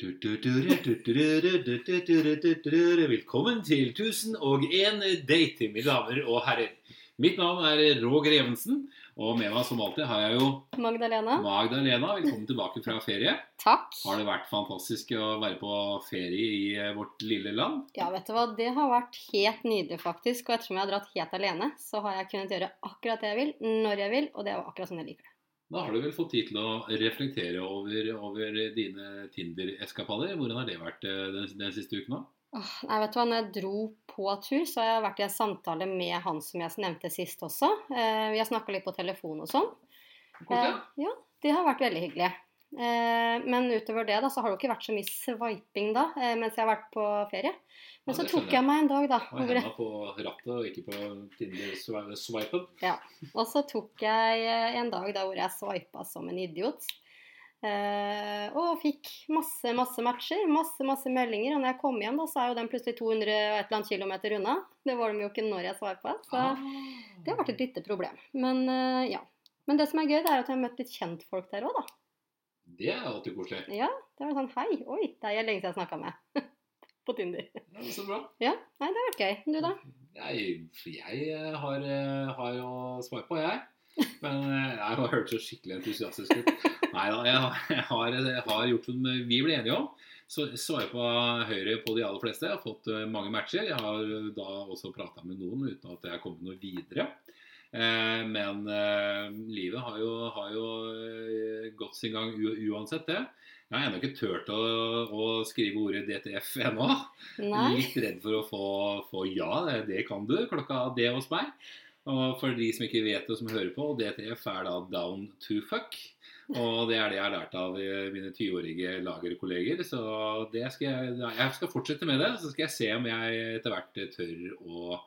Velkommen til 1001 date, mine damer og herrer. Mitt navn er Roger Evensen, og med meg som alltid har jeg jo Magdalena. Magdalena. Velkommen tilbake fra ferie. Takk. Har det vært fantastisk å være på ferie i vårt lille land? Ja, vet du hva, det har vært helt nydelig, faktisk. Og ettersom jeg har dratt helt alene, så har jeg kunnet gjøre akkurat det jeg vil, når jeg vil, og det jo akkurat som jeg liker det. Da har du vel fått tid til å reflektere over, over dine Tinder-eskapader. Hvordan har det vært eh, den, den siste uken? da? Åh, nei, vet du hva, når jeg dro på tur, så har jeg vært i en samtale med han som jeg nevnte sist også. Eh, vi har snakka litt på telefon og sånn. Eh, ja, det har vært veldig hyggelig. Eh, men utover det da, så har det jo ikke vært så mye swiping da, eh, mens jeg har vært på ferie. Men Ja, så tok jeg. meg en dag, da. Og henda på rattet og ikke på Tinder-swipen. og så tok jeg eh, en dag da hvor jeg sveipa som en idiot. Og fikk masse, masse matcher, masse, masse meldinger. Og når jeg kom hjem, da, så er jo den plutselig 200 og et eller annet kilometer unna. Det var de jo ikke når jeg sveipa. Så Ah. det har vært et lite problem. Men ja. Men det som er gøy, det er at jeg har møtt litt kjentfolk der òg, da. Det er alltid koselig. Ja, det var sånn Hei, oi, det er lenge siden jeg snakka med. På Tinder. Ja, så bra. Ja, nei, det har vært gøy. Du, da? Jeg, jeg eh, har, eh, har jo swipa, jeg. Men eh, jeg har hørt så skikkelig entusiastisk ut. Nei da, jeg, har- jeg, har, gjort som vi ble enige om. Så swipa høyre på de aller fleste. Jeg har fått mange matcher. Jeg har da også prata med noen uten at jeg har kommet noe videre. Eh, men eh, livet har jo, har jo eh, gått sin gang uansett det. Jeg har ennå ikke turt å, å skrive ordet DTF ennå. Nei? Litt redd for å få, få ja, det, kan du, klokka det hos meg. Og for de som ikke vet det, som hører på, DTF er da down to fuck. Og det er det jeg har lært av mine 20-årige lagerkolleger. Så det skal jeg, jeg skal fortsette med det. Så skal jeg se om jeg etter hvert tør å,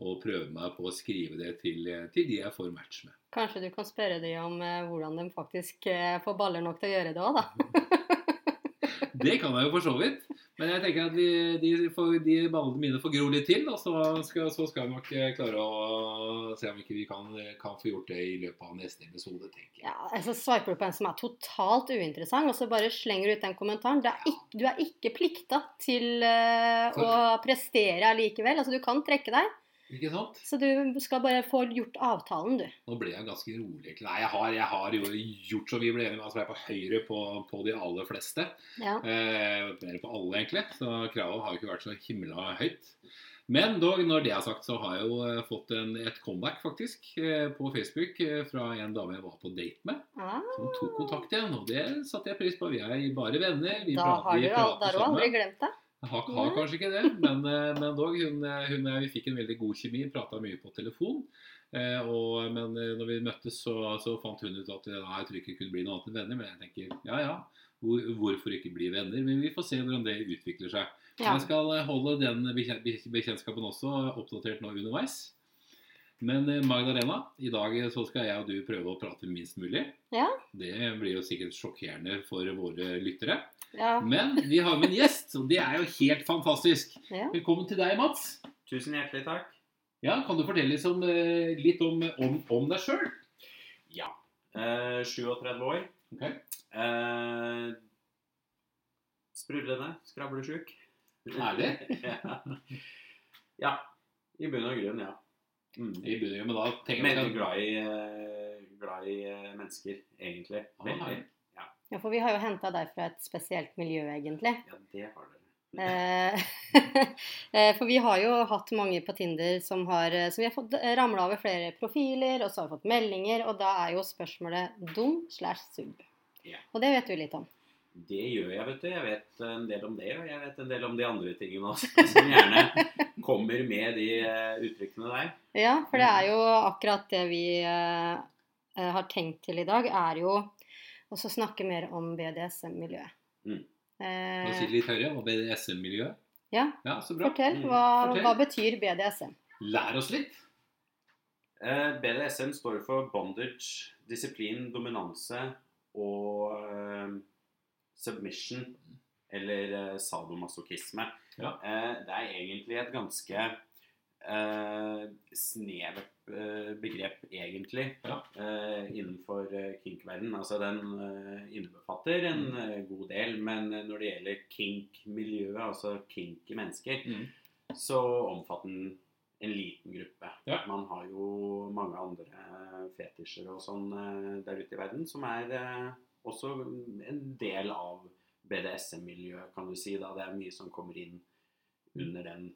å prøve meg på å skrive det til, til de jeg får match med. Kanskje du kan spørre dem om eh, hvordan de faktisk eh, får baller nok til å gjøre det òg, da. Det kan jeg jo for så vidt. Men jeg tenker at de, de, får, de ballene mine får gro litt til, og så skal, så skal vi nok eh, klare å se om ikke vi kan, kan få gjort det i løpet av neste episode, tenker jeg. Ja, altså Sveiper du på en som er totalt uinteressant, og så bare slenger du ut den kommentaren. Er ikke, du er ikke plikta til eh, å prestere allikevel. Altså, du kan trekke deg, Ikke sant? så du skal bare få gjort avtalen, du. Nå ble jeg ganske rolig. Nei, jeg har, jeg har jo gjort som vi ble enige om. Altså, jeg er på høyre på, på de aller fleste. Ja. Eh, mer på alle, egentlig. Så kravet har jo ikke vært så himla høyt. Men dog, når det er sagt, så har jeg jo eh, fått en, et comeback, faktisk, eh, på Facebook eh, fra en dame jeg var på date med. Ah, Som tok kontakt igjen, og det satte jeg pris på. Vi er bare venner. Vi da prater, har du, prater da har du aldri glemt det. Har, har kanskje ikke det, men, eh, men dog, hun, eh, hun, vi fikk en veldig god kjemi. Prata mye på telefon. Eh, og, men eh, når vi møttes, så, så fant hun ut at ja, jeg tror ikke vi kunne bli noe annet enn venner. Men jeg tenker ja ja, hvor, hvorfor ikke bli venner? Men vi får se hvordan det utvikler seg. Ja. Jeg skal holde den bekjen- bekjentskapen også oppdatert nå underveis. Men eh, Magdalena, i dag eh, så skal jeg og du prøve å prate minst mulig. Ja. Det blir jo sikkert sjokkerende for våre lyttere. Ja. Men vi har med en gjest, og det er jo helt fantastisk. ja. Velkommen til deg, Mats. Tusen hjertelig takk. Ja, Kan du fortelle litt om, eh, litt om, om, om deg sjøl? Ja. Eh, 37 år. Ok. Eh, sprudlende, skravlesjuk. Ærlig? ja. ja. I bunn og grunn, ja. Mm. I bunn, men da tenker Veldig jeg glad i, eh, glad i eh, mennesker, egentlig. Ah, Veldig. Ja. ja, for vi har jo henta deg fra et spesielt miljø, egentlig. Ja, det har dere. Eh, eh, For vi har jo hatt mange på Tinder som har, vi har fått ramla over flere profiler, og så har vi fått meldinger, og da er jo spørsmålet dum slash sub. Yeah. Og det vet du litt om. Det gjør jeg, vet du. Jeg vet en del om det, og jeg vet en del om de andre tingene også, som gjerne kommer med de eh, uttrykkene der. Ja, for det er jo akkurat det vi eh, eh, har tenkt til i dag, er jo også snakke mer om BDSM-miljøet. Mm. Eh, Nå sitter litt høyere. Og BDSM-miljøet. ja, Ja, så bra. fortell. Mm, Hva, fortell. hva betyr BDSM? Lær oss litt. Eh, BDSM står for bondage, disiplin, dominanse og eh, submission, eller eh, sadomasochisme. Ja. Eh, det er egentlig et ganske eh, snevert eh, begrep egentlig Ja. eh, innenfor eh, kink-verdenen. Altså den innebefatter en Mm. god del, men når det gjelder kink-miljøet, altså kinky mennesker, Mm. så omfatter den en liten gruppe. Ja. Man har jo mange andre fetisjer og sånn der ute i verden som er også en del av BDSM-miljøet, kan du si. da. Det er mye som kommer inn under den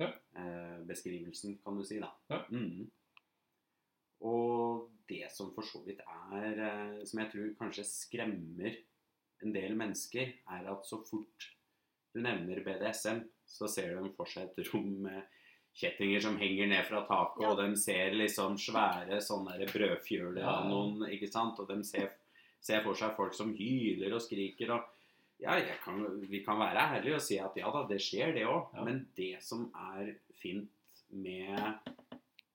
Ja. paraplybeskrivelsen, kan du si. da. Ja. Mm. Og det som for så vidt er eh, Som jeg tror kanskje skremmer en del mennesker, er at så fort du nevner BDSM, så ser de for seg et rom med kjettinger som henger ned fra taket, Ja. og de ser liksom svære sånne brødfjøler av noen, ikke sant? Og de ser, ser for seg folk som hyler og skriker og ja, jeg kan, vi kan være ærlige og si at ja da, det skjer det òg. Ja. Men det som er fint med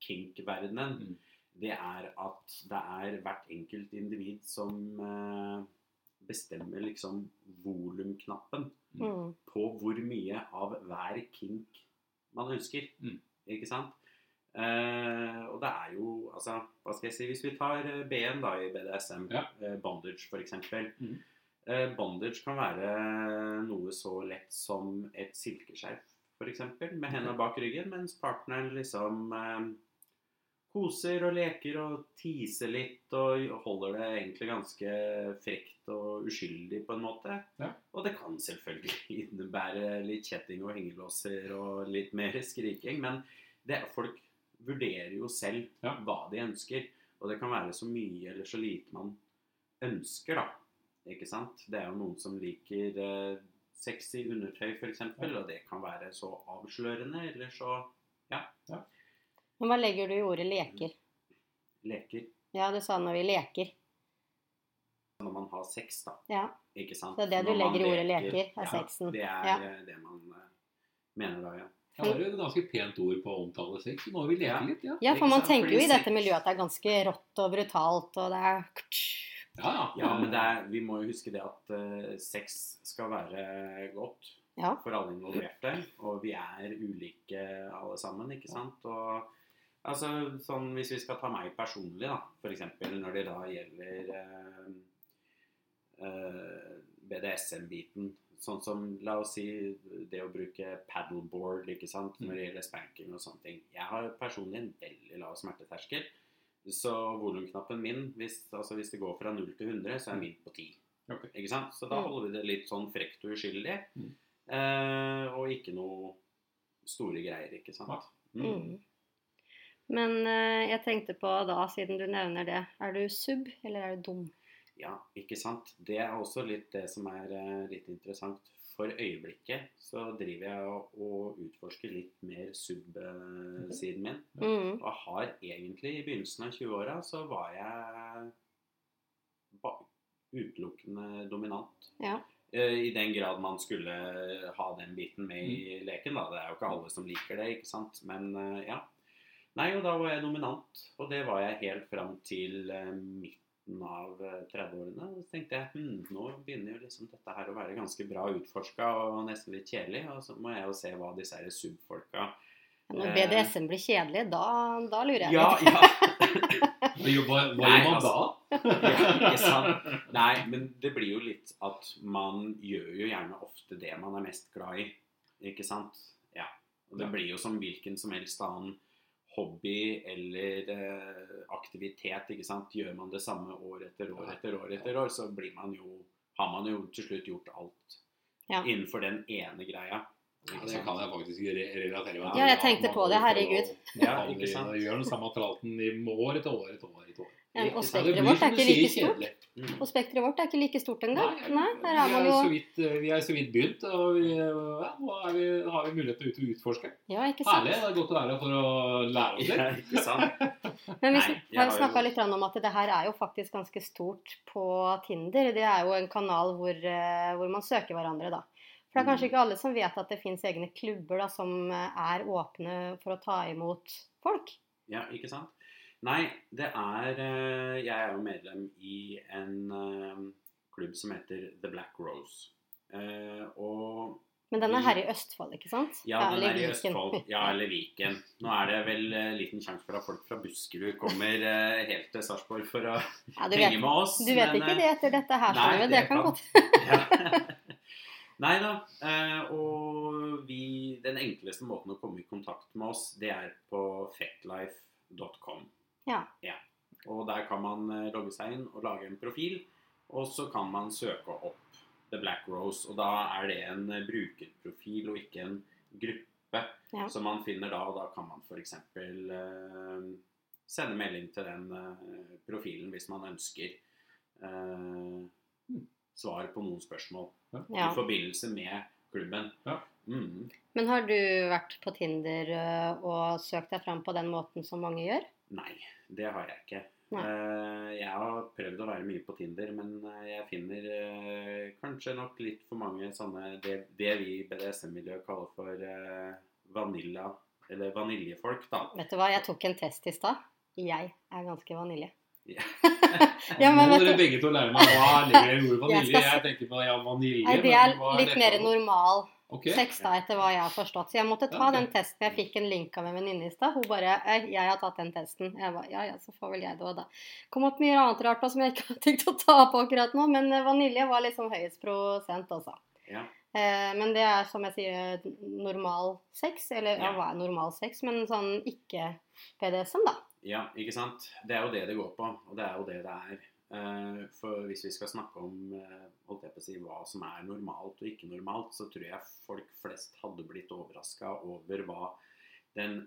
kink-verdenen, Mm. det er at det er hvert enkelt individ som eh, bestemmer liksom volumknappen Mm. på hvor mye av hver kink man ønsker. Mm. Ikke sant? Eh, og det er jo altså, Hva skal jeg si Hvis vi tar eh, B-en da i BDSM, Ja. eh, bondage f.eks. Mm. Eh, bondage kan være noe så lett som et silkeskjerf, f.eks. Med hendene bak ryggen, mens partneren liksom koser og leker og teaser litt og holder det egentlig ganske frekt og uskyldig på en måte. Ja. Og det kan selvfølgelig innebære litt kjetting og hengelåser og litt mer skriking, men det, folk vurderer jo selv Ja. hva de ønsker. Og det kan være så mye eller så lite man ønsker, da. Ikke sant? Det er jo noen som liker eh, sexy undertøy, f.eks., Ja. og det kan være så avslørende eller så ja. ja. Men hva legger du i ordet leker? leker Ja, du sa når vi leker. når man har sex, da. Ja, Ikke sant? Så det er det du Når man legger i ordet leker, er ja, sexen. Det er Ja. det man eh, mener da, ja. Ja, det er jo et ganske pent ord på å omtale sex. Så må vi leke Ja. litt, ja. ja, for man tenker jo i dette miljøet at det er ganske rått og brutalt, og det er Ja, ja. Ja, men det er, vi må jo huske det at uh, sex skal være godt Ja. for alle involverte. Og vi er ulike alle sammen, ikke sant. Og altså, sånn hvis vi skal ta meg personlig, da, f.eks. når det da gjelder uh, uh, BDSM-biten. Sånn som, la oss si, det å bruke paddleboard, ikke sant, når det gjelder spanking og sånne ting. Jeg har personlig en veldig lav smerteterskel. Så volumknappen min, hvis, altså hvis det går fra 0 til 100, så er min på 10. Okay. Ikke sant? Så da Mm. holder vi det litt sånn frekt og uskyldig. Mm. Eh, og ikke noe store greier, ikke sant? Mm. Mm. Men eh, jeg tenkte på da, siden du nevner det, er du sub eller er du dum? Ja, ikke sant. Det er også litt det som er eh, litt interessant. For øyeblikket så driver jeg og, og utforsker litt mer sub-siden min. Mm. Og har egentlig i begynnelsen av 20-åra så var jeg utelukkende dominant. Ja. Eh, I den grad man skulle ha den biten med i leken, da. Det er jo ikke alle som liker det, ikke sant. Men eh, ja. Nei, og da var jeg dominant. Og det var jeg helt fram til eh, midten av eh, 30-årene. Så tenkte jeg hm, nå begynner jo liksom dette her å være ganske bra utforska og nesten litt kjedelig. Og så må jeg jo se hva disse her subfolka Når Eh. BDSM blir kjedelig, da, da lurer jeg Ja, litt. ja. ja. hva gjør man altså, da? Ja, ikke sant? Nei, men det blir jo litt at man gjør jo gjerne ofte det man er mest glad i. Ikke sant? Ja. Og det blir jo som hvilken som helst annen hobby eller eh, aktivitet. ikke sant? Gjør man det samme år etter år etter år etter år, så blir man jo, har man jo til slutt gjort alt Ja. innenfor den ene greia. Ja, det kan jeg faktisk relatere meg Ja, jeg tenkte på det, herregud. Ja, ikke sant? Vi gjør den samme tralten i år etter år etter år. Ja, og? Spekteret vårt er ikke like stort. Mm. Og spekteret vårt er ikke like stort engang. Nei, der er vi, man er jo så vidt, eh, vi er så vidt begynt, og vi, ja, nå er vi, har vi mulighet til å utforske. Ja, ikke sant. Herlig. Det er godt å være her for å lære oss Ja, ikke sant? Men vi Nei, har jo- snakka litt om at det her er jo faktisk ganske stort på Tinder. Det er jo en kanal hvor, eh, hvor man søker hverandre, da. For det er kanskje Mm. ikke alle som vet at det fins egne klubber da, som eh, er åpne for å ta imot folk. Ja, ikke sant? Nei, det er eh, Jeg er jo medlem i en eh, klubb som heter The Black Rose. Eh, og Men den er her i Østfold, ikke sant? Ja, den er i Østfold. Ja, eller Viken. Nå er det vel liten sjanse for at folk fra Buskerud kommer helt til Sarpsborg for å Ja, vet, henge med oss. du vet men, ikke det etter dette her, nei, det Det kan godt Ja. Nei da. Og vi, den enkleste måten å komme i kontakt med oss, det er på fetlife.com. Ja. Og der kan man eh, logge seg inn og lage en profil. Og så kan man søke opp The Black Rose, og da er det en eh, brukerprofil og ikke en gruppe Ja. som man finner da. Og da kan man f.eks. Eh, sende melding til den eh, profilen hvis man ønsker eh, svar på noen spørsmål Ja. i forbindelse med klubben. Ja. Mm. Men har du vært på Tinder øh, og søkt deg fram på den måten som mange gjør? Nei, det har jeg ikke. Eh, jeg har prøvd å være mye på Tinder, men eh, jeg finner uh, kanskje nok litt for mange sånne Det, det vi i BDSM-miljøet kaller for uh, vanilla, eller vaniljefolk, da. Vet du hva, jeg tok en test i stad. Jeg er ganske vanilje. Ja. Ja, men Nå må dere begge to lære meg hva ligger i ordet vanilje. Jeg skal Jeg tenker på ja, vanilje. nei, det er men er litt dette mer normal Ok. sex, da, etter hva jeg har forstått. Så jeg måtte ta Ja, okay. den testen. Jeg fikk en link av en venninne i stad. Hun bare «Eh, 'Jeg har tatt den testen.' Jeg bare 'Ja ja, så får vel jeg det òg, da'. kom opp mye annet rart da, som jeg ikke har tenkt å ta på akkurat nå, men eh, vanilje var liksom høyest prosent, også. Ja. Eh, men det er som jeg sier, normal sex. Eller ja, Ja. hva er normal sex? Men sånn ikke-PDSM, da. Ja, ikke sant? Det er jo det det går på, og det er jo det det er. Eh, For hvis vi skal snakke om eh, holdt jeg på å si, hva som er normalt og ikke normalt, så tror jeg folk flest hadde blitt overraska over hva den,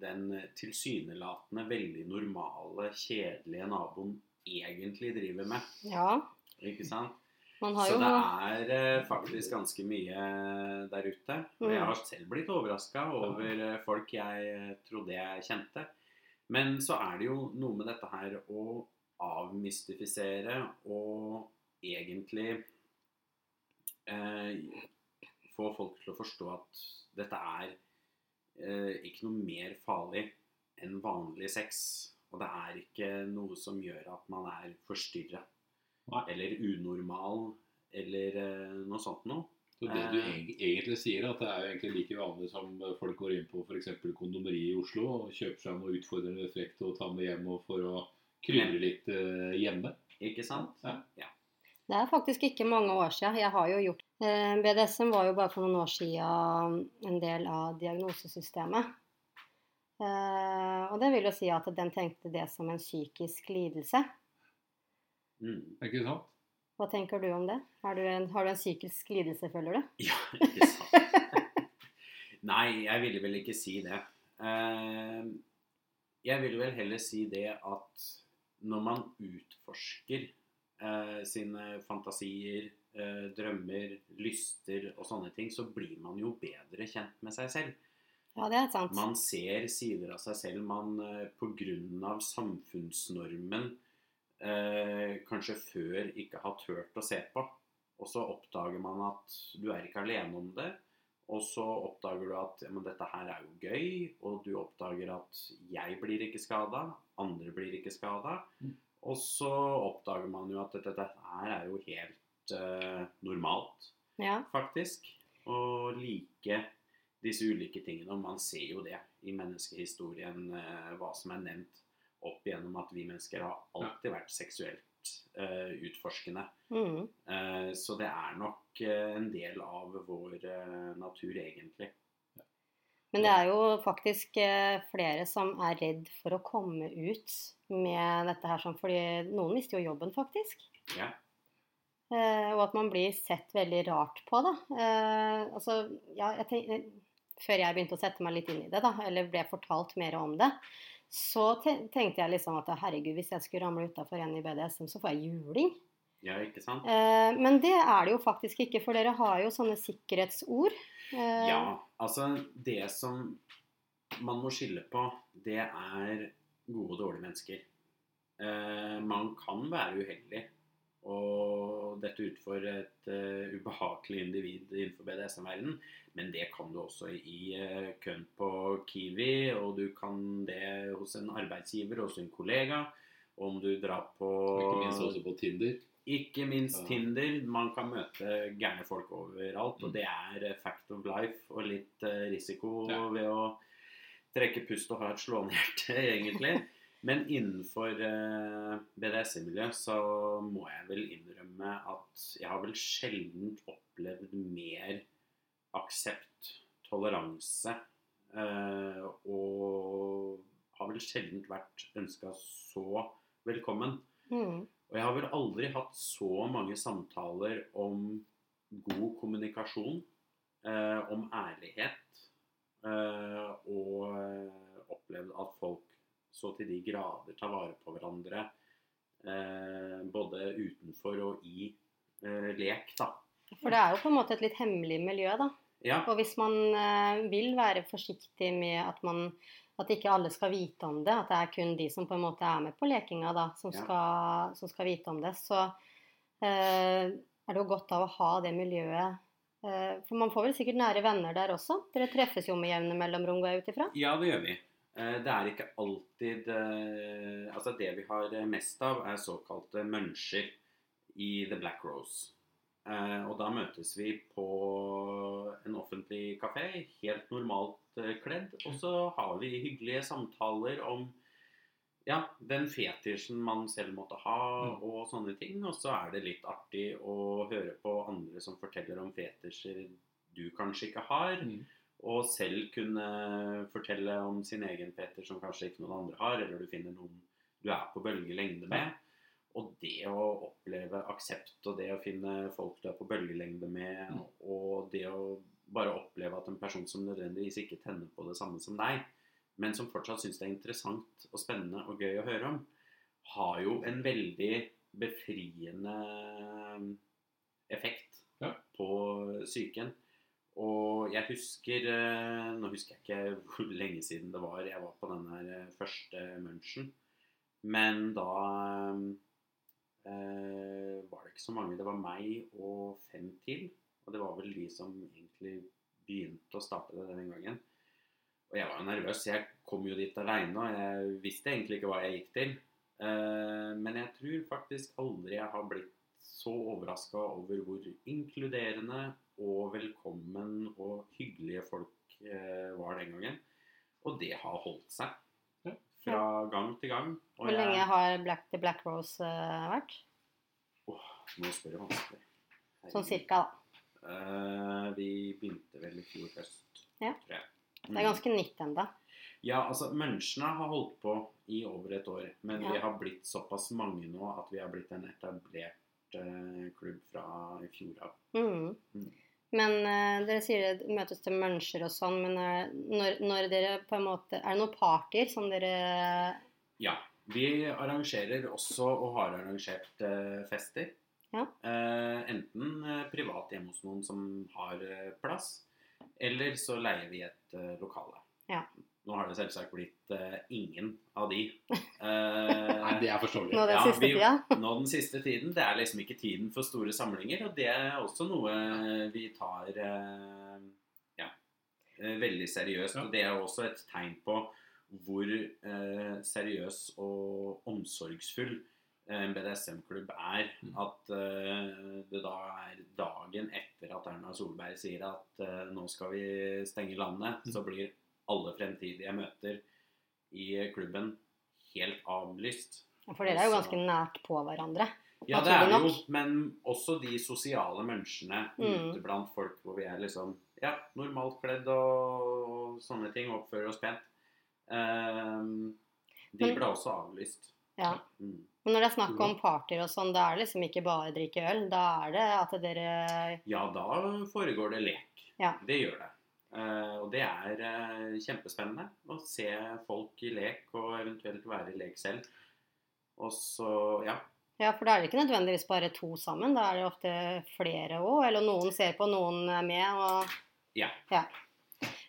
den tilsynelatende veldig normale, kjedelige naboen egentlig driver med. Ja. Ikke sant? Man har Så jo det er eh, faktisk ganske mye der ute. Og jeg Mm. har selv blitt overraska over folk jeg trodde jeg kjente. Men så er det jo noe med dette her å avmystifisere og egentlig eh, få folk til å forstå at dette er eh, ikke noe mer farlig enn vanlig sex. Og det er ikke noe som gjør at man er forstyrra eller unormal eller eh, noe sånt noe. Så det du Eh. egentlig sier, er at det er jo egentlig like vanlig som folk går inn på f.eks. kondomeriet i Oslo og kjøper seg noe utfordrende frekt og tar med hjem og for å krydre litt eh, hjemme. Ikke sant? Ja. Det er faktisk ikke mange år siden. Jeg har jo gjort eh, BDSM var jo bare for noen år siden en del av diagnosesystemet. Eh, og det vil jo si at den tenkte det som en psykisk lidelse. Mm. Ikke sant? Hva tenker du om det? Har du en, har du en psykisk lidelse, føler du? Ja, ikke sant? Nei, jeg ville vel ikke si det. Eh, Jeg ville vel heller si det at når man utforsker eh, sine fantasier, eh, drømmer, lyster og sånne ting, så blir man jo bedre kjent med seg selv. Ja, det er sant. Man ser sider av seg selv man eh, av samfunnsnormen eh, kanskje før ikke har turt å se på. Og så oppdager man at du er ikke alene om det. Og så oppdager du at ja, men dette her er jo gøy, og du oppdager at jeg blir ikke skada, andre blir ikke skada. Mm. Og så oppdager man jo at dette, dette her er jo helt uh, normalt Ja. faktisk. Å like disse ulike tingene. Og man ser jo det i menneskehistorien, uh, hva som er nevnt opp igjennom at vi mennesker har alltid vært seksuelt uh, utforskende. Mm. Eh, så det er nok eh, en del av vår eh, natur, egentlig. Men det er jo faktisk eh, flere som er redd for å komme ut med dette her, fordi noen mister jo jobben, faktisk. Ja. Eh, og at man blir sett veldig rart på, da. Eh, altså, ja, jeg tenk, før jeg begynte å sette meg litt inn i det, da, eller ble fortalt mer om det, så tenkte jeg liksom at herregud, hvis jeg skulle ramle utafor en i BDSM, så får jeg juling. Ja, ikke sant? Eh, men det er det jo faktisk ikke, for dere har jo sånne sikkerhetsord. Eh, Ja, altså det som man må skille på, det er gode og dårlige mennesker. Eh, man kan være uheldig og dette utfor et eh, ubehagelig individ innenfor BDSM-verdenen, men det kan du også i uh, køen på Kiwi, og du kan det hos en arbeidsgiver, hos en kollega, om du drar på Og ikke minst også på Tinder. Ikke minst Tinder. Man kan møte gærne folk overalt, og Mm. det er fact of life og litt eh, risiko Ja. ved å trekke pust og ha et slående hjerte, egentlig. Men innenfor eh, BDSM-miljøet så må jeg vel innrømme at jeg har vel sjelden opplevd mer aksept, toleranse, eh, og har vel sjelden vært ønska så velkommen. Mm. Og jeg har vel aldri hatt så mange samtaler om god kommunikasjon, eh, om ærlighet, eh, og eh, opplevd at folk så til de grader tar vare på hverandre, eh, både utenfor og i eh, lek, da. For det er jo på en måte et litt hemmelig miljø, da. Ja, Og hvis man eh, vil være forsiktig med at man at ikke alle skal vite om det, at det er kun de som på en måte er med på lekinga, da, som, Ja. skal, som skal vite om det, så eh, er det jo godt av å ha det miljøet. Eh, for man får vel sikkert nære venner der også? Dere treffes jo med jevne mellomrom, går jeg ut ifra? ja det gjør vi. Eh, Det er ikke alltid eh, Altså, det vi har mest av, er såkalte muncher i The Black Rose. Eh, og da møtes vi på en offentlig kafé, helt normalt kledd. Og så har vi hyggelige samtaler om ja, den fetisjen man selv måtte ha, Mm. og sånne ting. Og så er det litt artig å høre på andre som forteller om fetisjer du kanskje ikke har. Mm. Og selv kunne fortelle om sin egen fetisj som kanskje ikke noen andre har, eller du finner noen du er på bølgelengde med. Og det å oppleve aksept og det å finne folk du er på bølgelengde med, Mm. og det å bare oppleve at en person som nødvendigvis ikke tenner på det samme som deg, men som fortsatt syns det er interessant og spennende og gøy å høre om, har jo en veldig befriende effekt Ja. på psyken. Og jeg husker eh, Nå husker jeg ikke hvor lenge siden det var jeg var på den her eh, første munchen. Men da eh, var det ikke så mange. Det var meg og fem til. Og det var vel de som egentlig begynte å starte det den gangen. Og jeg var jo nervøs. Jeg kom jo dit aleine, og jeg visste egentlig ikke hva jeg gikk til. Eh, men jeg tror faktisk aldri jeg har blitt så overraska over hvor inkluderende og velkommen og hyggelige folk eh, var den gangen. Og det har holdt seg fra gang til gang. Og Hvor lenge har Black, The Black Rose vært? Åh, Nå spør jeg vanskelig. Sånn cirka, da. Eh, vi begynte vel i fjor høst, Ja. tror jeg. Det er ganske nytt ennå. Ja, altså Munchene har holdt på i over et år. Men Ja. vi har blitt såpass mange nå at vi har blitt en etablert uh, klubb fra i fjor av. Mm. Mm. Men uh, dere sier det møtes til muncher og sånn, men er, når, når dere på en måte Er det noen partyer som dere Ja. Vi arrangerer også, og har arrangert, fester. Ja. Eh, enten eh, privat hjemme hos noen som har eh, plass, eller så leier vi et uh, lokale. Ja. Nå har det selvsagt blitt uh, ingen av de. Nei, Eh, det er forståelig. Nå den Ja, siste vi- tida? nå den siste tiden. Det er liksom ikke tiden for store samlinger, og det er også noe vi tar ja, veldig seriøst. Ja. Og det er også et tegn på hvor seriøs og omsorgsfull en BDSM-klubb er. Mm. At eh, det da er dagen etter at Erna Solberg sier at eh, nå skal vi stenge landet, Mm. så blir alle fremtidige møter i klubben helt avlyst. For dere er jo ganske nært på hverandre. Ja, det er jo, men også de sosiale menneskene Mm. ute blant folk hvor vi er liksom ja, normalt kledd og, sånne ting, oppfører oss pent. Um, de ble også avlyst. Ja. Mm. Men når det er snakk om partyer og sånn, da er det liksom ikke bare drikke øl. Da er det at dere Ja, da foregår det lek. Ja. Det gjør det. Uh, og det er uh, kjempespennende å se folk i lek, og eventuelt være i lek selv. Og så, ja. Ja, for da er det ikke nødvendigvis bare to sammen. Da er det ofte flere òg. Eller noen ser på, noen er med. og Ja.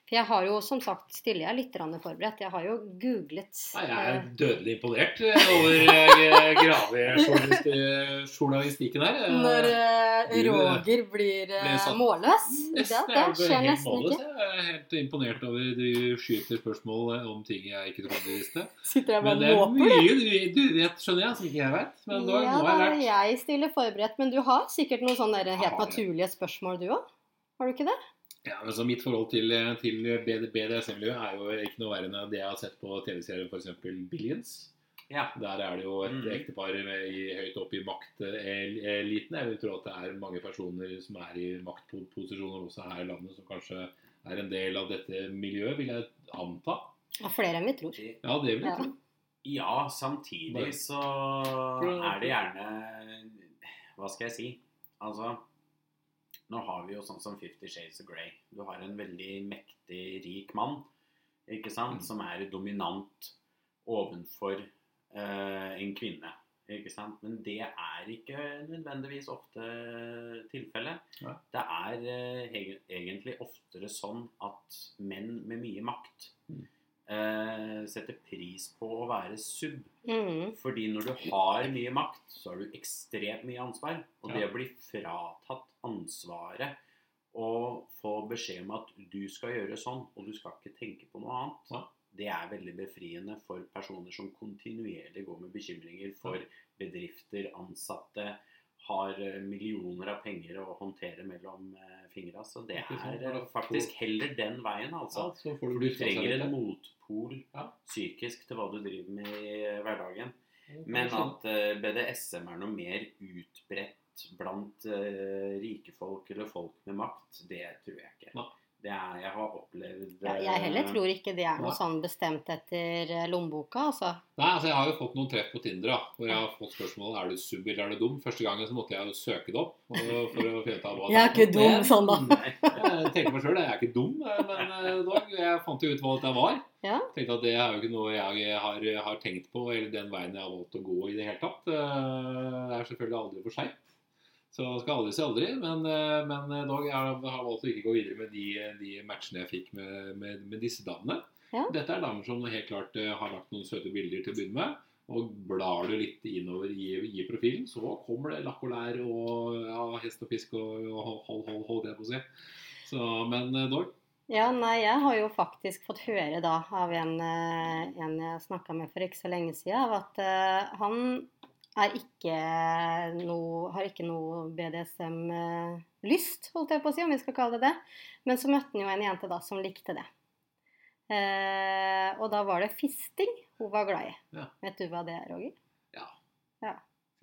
For jeg har jo som sagt stiller jeg litt forberedt. Jeg har jo googlet Nei, jeg er eh, dødelig imponert over eh, gravejournalistikken her. Når uh, Roger blir uh, målløs. Det, det er skjer nesten målløs, ikke. Jeg er helt imponert over du skyter spørsmål om ting jeg ikke trodde du visste. Sitter jeg Men bare det og er mye du, du vet, skjønner jeg, som ikke jeg vet. Men da, Ja, nå har jeg lært. jeg stiller forberedt, men du har sikkert noen sånne helt Jeg det. naturlige spørsmål, du òg? Har du ikke det? Ja, altså Mitt forhold til, til BDSM-miljøet er jo ikke noe verre enn det jeg har sett på TV-serien f.eks. Billions. Ja. Der er det jo et Mm. ektepar høyt oppe i makteliten. Jeg vil tro at det er mange personer som er i maktposisjoner også her i landet, som kanskje er en del av dette miljøet, vil jeg anta. Ja, flere enn vi tror. Ja, det vil jeg Ja. tro. Ja, samtidig så er det gjerne Hva skal jeg si? Altså Nå har vi jo sånn som Fifty Shades of Grey. Du har en veldig mektig, rik mann ikke sant? Mm. som er dominant ovenfor eh, en kvinne. Ikke sant? Men det er ikke nødvendigvis ofte tilfellet. Ja. Det er eh, egentlig oftere sånn at menn med mye makt Mm. eh, setter pris på å være sub. Mm. Fordi når du har mye makt, så har du ekstremt mye ansvar. Og det Ja. å bli fratatt ansvaret og få beskjed om at du skal gjøre sånn, og du skal ikke tenke på noe annet, Ja. det er veldig befriende for personer som kontinuerlig går med bekymringer for bedrifter, ansatte, har eh, millioner av penger å håndtere mellom eh, fingra. Så det er eh, å faktisk heller den veien, altså. Ja, For du trenger en motpol Ja. psykisk til hva du driver med i hverdagen. Men at BDSM er noe mer utbredt blant uh, rike folk eller folk med makt, det tror jeg ikke. Det er, jeg har opplevd Ja, jeg heller eh, tror ikke det er noe Nei. sånn bestemt etter eh, lommeboka, altså. Nei, altså Jeg har jo fått noen treff på Tinder da, hvor jeg har fått spørsmål er du sub eller er du dum. Første gangen så måtte jeg jo søke det opp for å finne ut av hva Jeg er ikke dum, sånn da. Nei. Jeg tenker meg sjøl, jeg er ikke dum, men eh, dog, jeg fant jo ut hva dette var. Ja. Tenkte at Det er jo ikke noe jeg har, har tenkt på, eller den veien jeg har valgt å gå i det hele tatt. Det er selvfølgelig aldri for seint. Så skal aldri si aldri, men, eh, men eh, dog, jeg har valgt å ikke gå videre med de, de matchene jeg fikk med, med, med disse damene. Ja. Dette er damer som helt klart eh, har lagt noen søte bilder til å begynne med. Og blar du litt innover i, i profilen, så kommer det lakk og lær og ja, hest og pisk og, og hold, hold, hold, det på å si. Så, men dog. Ja, nei, jeg har jo faktisk fått høre da av en, en jeg snakka med for ikke så lenge siden, at uh, han er ikke noe, har ikke noe BDSM-lyst, holdt jeg på å si, om vi skal kalle det det. Men så møtte han jo en jente da som likte det. Eh, og da var det fisting hun var glad i. Ja. Vet du hva det er, Roger? Skal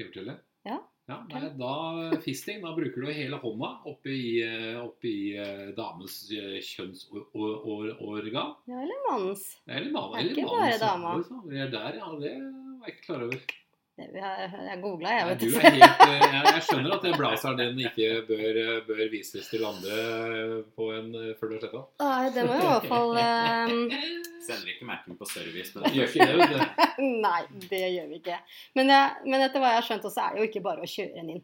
jeg fortelle? Ja, Ja, nei, da fisting, da bruker du hele hånda oppi, eh, oppi eh, damens eh, kjønnsorgan. Ja, eller mannens. Eller mann, Det er ikke bare dama. liksom. Det er der, ja. Det var jeg ikke klar over. Jeg googla, jeg, vet du er helt, eh, jeg, jeg skjønner at det blazeren din ikke bør, eh, bør vises til andre eh, på en før du har sett den. Nei, det må jo i hvert fall um... Sender ikke Mac-en på service. Men Gjør ikke det, vet du. Nei, det gjør vi ikke. Men, jeg, men etter hva jeg har skjønt, så er det jo ikke bare å kjøre den inn.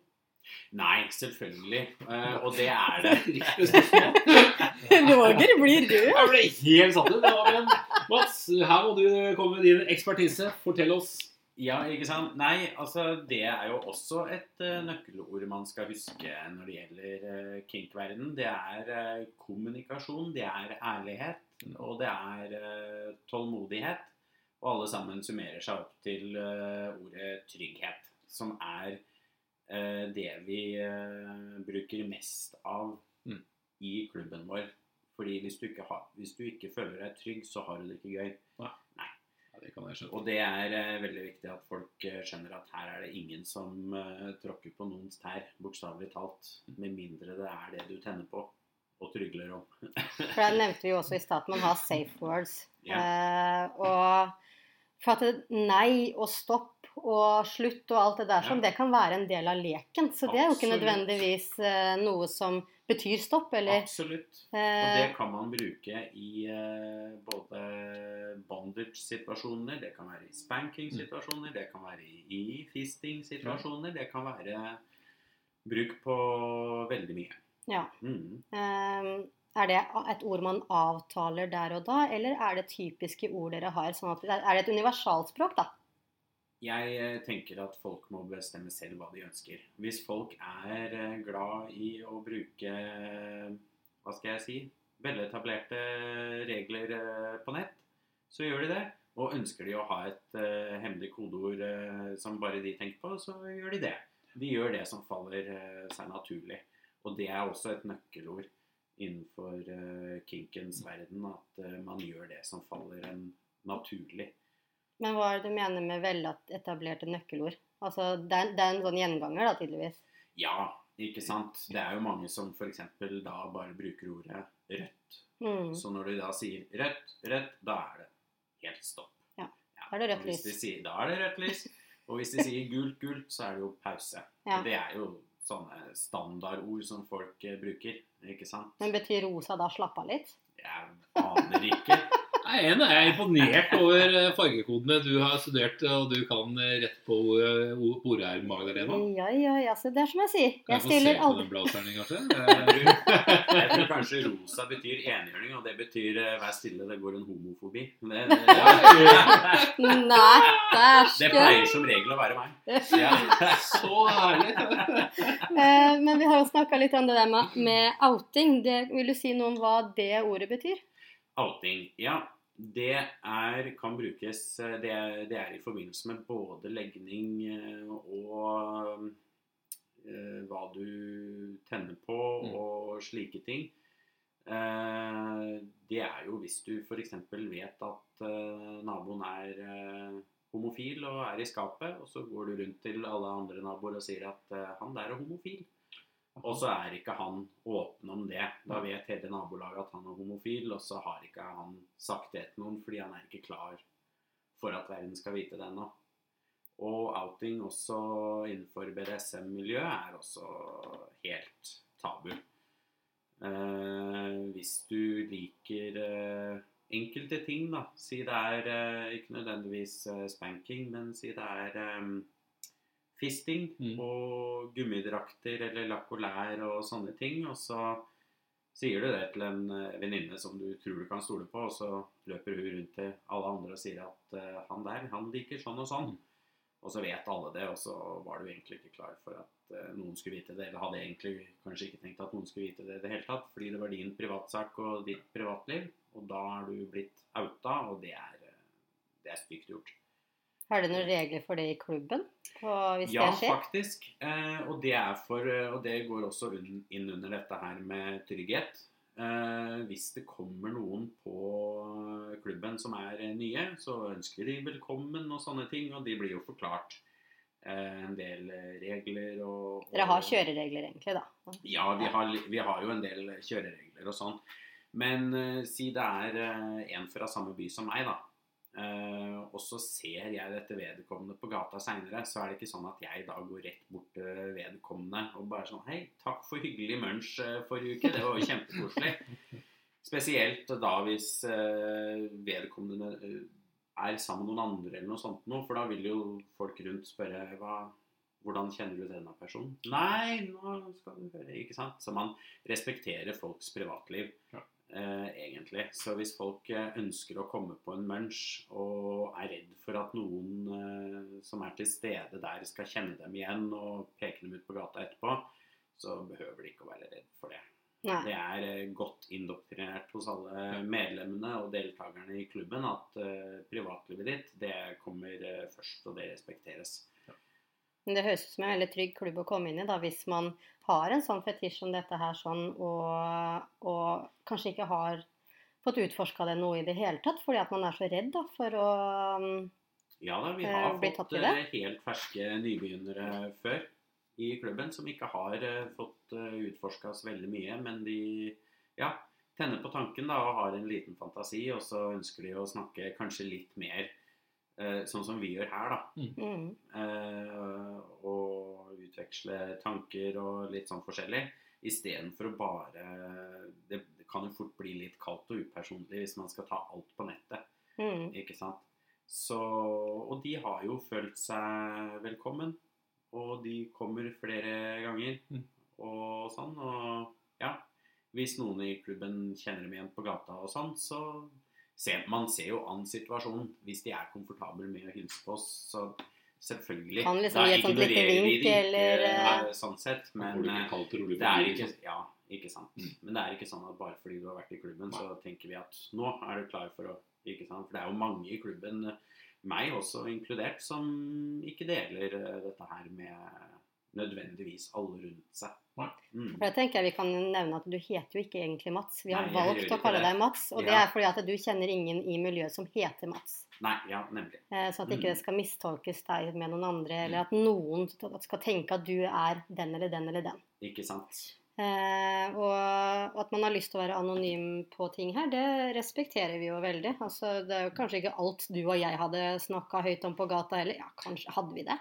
Nei, selvfølgelig. Uh, og det er det. Roger blir rød. Jeg ble helt satt ut. Det var en- Mats, her må du komme med din ekspertise. Fortell oss. Ja, ikke sant? Nei, altså det er jo også et uh, nøkkelord man skal huske når det gjelder uh, kink-verden. Det er uh, kommunikasjon, det er ærlighet, og det er tålmodighet. Og alle sammen summerer seg opp til ordet trygghet, som er det vi bruker mest av Mm. i klubben vår. Fordi hvis du, ikke har, hvis du ikke føler deg trygg, så har du det ikke gøy. Ja, det kan jeg skjønne. Og det er eh, veldig viktig at folk eh, skjønner at her er det ingen som eh, tråkker på noens tær, bokstavelig talt. Med mindre det er det du tenner på og trygler om. For det nevnte vi jo også i stad at man har safe words. Ja. Eh, og for at det, nei og stopp og slutt og alt det der sånn, Ja. det kan være en del av leken. Så det er jo ikke nødvendigvis eh, noe som betyr stopp, eller Absolutt. Og det eh, kan man bruke i eh, både bondage-situasjoner, det kan være i spanking-situasjoner, det kan være i, fisting-situasjoner, det kan være bruk på veldig mye. Ja. Mm. eh, Er det et ord man avtaler der og da, eller er det typiske ord dere har? Sånn at, er det et universalspråk, da? Jeg eh, tenker at folk må bestemme selv hva de ønsker. Hvis folk er eh, glad i å bruke hva skal jeg si veletablerte regler eh, på nett, så gjør de det. Og ønsker de å ha et uh, hemmelig kodeord uh, som bare de tenker på, så gjør de det. De gjør det som faller uh, seg naturlig. Og det er også et nøkkelord innenfor kinkens verden, at man gjør det som faller en naturlig. Men hva er det du mener med veletablerte nøkkelord? Altså, det er, det er en sånn gjenganger, da, tydeligvis? Ja, ikke sant. Det er jo mange som f.eks. da bare bruker ordet rødt. Mm. Så når de da sier rødt, rødt, da er det helt stopp. Ja, da er det rødt lys. de Sier, da er det rødt lys. Og hvis de sier gult, gult, så er det jo pause. Ja. Det er jo sånne standardord som folk eh, bruker, ikke sant? Men betyr rosa da slapp av litt? Jeg aner ikke. Nei, Jeg er imponert over eh, fargekodene du har studert, og du kan eh, rett på ordet her, Magdalena. Ja, ja, ja. Så det er som jeg sier. Kan Jeg jeg få se på den blazeren, kanskje? Jeg Eh, tror, kanskje rosa betyr enhjørning, og det betyr eh, vær stille, det går en homofobi. Det, det, Nei, det pleier som regel å være meg. Ja. Så herlig! Eh, Men vi har jo snakka litt om det der med, med outing. Det, vil du si noe om hva det ordet betyr? Outing. Ja, det er, kan brukes eh, det er, det er i forbindelse med både legning eh, og eh, hva du tenner på Mm. og slike ting. Eh, det er jo hvis du f.eks. vet at eh, naboen er eh, homofil og er i skapet, og så går du rundt til alle andre naboer og sier at han der er homofil. Og så er ikke han åpen om det. Da vet hele nabolaget at han er homofil, og så har ikke han sagt det til noen fordi han er ikke klar for at verden skal vite det ennå. Og outing også innenfor BDSM-miljøet er også helt tabu. Eh, hvis du liker eh, enkelte ting, da, si det er eh, ikke nødvendigvis eh, spanking, men si det er eh, fisting Mm. og gummidrakter eller lakk og lær og sånne ting, og så sier du det til en eh, venninne som du tror du kan stole på, og så løper hun rundt til alle andre og sier at uh, han der, han liker sånn og sånn. Og så vet alle det, og så var du egentlig ikke klar for at uh, noen skulle vite det. Eller hadde egentlig kanskje ikke tenkt at noen skulle vite det i det hele tatt, fordi det var din privatsak og ditt privatliv. Og da er du blitt outa, og det er, det er stygt gjort. Har det noen regler for det i klubben? Hvis Ja, det skjer? faktisk. Eh, og, det er for, eh, og det går også inn under dette her med trygghet. Eh, hvis det kommer noen på klubben som er eh, nye, så ønsker de velkommen og sånne ting. Og de blir jo forklart eh, en del eh, regler og, og Dere har kjøreregler, egentlig, da. Ja, vi har, vi har jo en del kjøreregler og sånn. Men si det er en fra samme by som meg, da. Eh, og så ser jeg dette vedkommende på gata seinere, så er det ikke sånn at jeg da går rett bort til vedkommende og bare sånn Hei, takk for hyggelig munch eh, forrige uke. Det var jo kjempekoselig. Spesielt da hvis eh, vedkommende er sammen med noen andre eller noe sånt noe, for da vil jo folk rundt spørre hva hvordan kjenner du denne personen? Nei, nå skal du høre. Ikke sant? Så man respekterer folks privatliv, Ja. Eh, egentlig. Så hvis folk eh, ønsker å komme på en munch og er redd for at noen eh, som er til stede der, skal kjenne dem igjen og peke dem ut på gata etterpå, så behøver de ikke å være redd for det. Nei. Det er godt indoktrinert hos alle medlemmene og deltakerne i klubben at privatlivet ditt, det kommer først, og det respekteres. Men det høres ut som en veldig trygg klubb å komme inn i, da, hvis man har en sånn fetisj som dette her, sånn, og, og kanskje ikke har fått utforska det noe i det hele tatt, fordi at man er så redd da, for å um, Ja da, vi Eh, har bli fått tatt i det? eh, helt ferske nybegynnere før i klubben som ikke har eh, fått utforska oss veldig mye, men de ja, tenner på tanken da og har en liten fantasi, og så ønsker de å snakke kanskje litt mer eh, sånn som vi gjør her, da. mm, Eh, og utveksle tanker og litt sånn forskjellig. Istedenfor å bare det, det kan jo fort bli litt kaldt og upersonlig hvis man skal ta alt på nettet. mm. Ikke sant? Så, og de har jo følt seg velkommen. Og de kommer flere ganger Mm. og sånn. Og ja, Hvis noen i klubben kjenner dem igjen på gata og sånn, så ser man ser jo an situasjonen. Hvis de er komfortable med å hilse på oss, så selvfølgelig. Kan liksom Da gi et sånt ignorerer vi vink, de ikke, eller, eh, eh, sånn sett. Men, det eh, er det er ikke. Ja, ikke sant. Mm. Men det er ikke sånn at bare fordi du har vært i klubben, så tenker vi at nå er du klar for å Ikke sant. For det er jo mange i klubben, meg også inkludert, som ikke deler dette her med nødvendigvis alle rundt seg. Mm. For jeg tenker Vi kan nevne at du heter jo ikke egentlig Mats. Vi har Nei, valgt å kalle det. deg Mats, og det er fordi at du kjenner ingen i miljøet som heter Mats. Nei, ja, nemlig. Eh, Så at ikke Mm. det skal mistolkes deg med noen andre, eller at noen skal tenke at du er den eller den eller den. Ikke sant. Eh, og at man har lyst til å være anonym på ting her, det respekterer vi jo veldig. Altså, det er jo kanskje ikke alt du og jeg hadde snakka høyt om på gata heller. Ja, kanskje hadde vi det?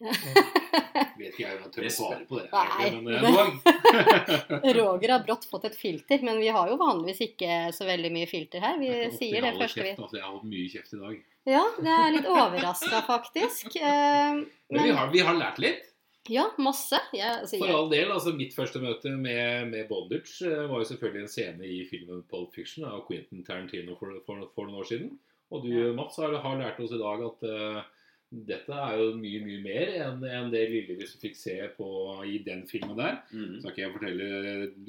Vet ikke jeg om jeg tør å svare på det. Nei. Men eh. Roger har brått fått et filter, men vi har jo vanligvis ikke så veldig mye filter her. Vi sier det først. kjeft, altså, Jeg har hatt mye kjeft i dag. Ja, det er litt overraska, faktisk. Eh, Men vi har, vi har lært litt. ja, masse. Jeg, altså, For all del. altså Mitt første møte med, med Bondage eh, var jo selvfølgelig en scene i filmen Pulp Fiction av Quentin Tarantino for, for, for noen år siden. Og du, Ja. Mats, har, har lært oss i dag at dette er jo mye, mye mer enn enn det lille vi fikk se på i den filmen der. Mm. Så skal jeg fortelle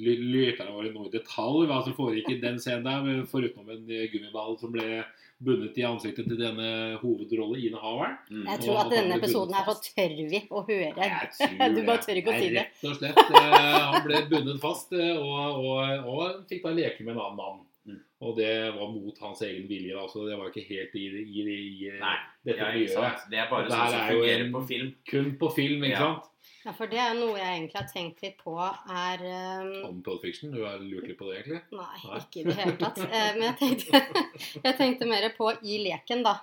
ly- lytterne våre noe i detalj hva som foregikk i den scenen der, foruten en eh, gummiball som ble bundet i ansiktet til denne hovedrollen, hovedrolleinnehaveren. Mm. jeg tror at denne episoden her så tør vi å høre. Jeg tror Du bare tør ikke å si det. Rett og slett. eh, Han ble bundet fast eh, og, og, og fikk da leke med en annen mann. Mm. Og det var mot hans egen vilje. altså Det var ikke helt i, i, i, i Nei, dette ja, miljøet. sant. Det er bare Det sånn som er fungerer en- på film. Kun på film, ikke Ja. sant? Ja, for det er noe jeg egentlig har tenkt litt på, er um... Om Pole Fiction. Du har lurt litt på det, egentlig? Nei, Nei. ikke i det hele tatt. Eh, Men jeg tenkte, jeg tenkte mer på i leken, da.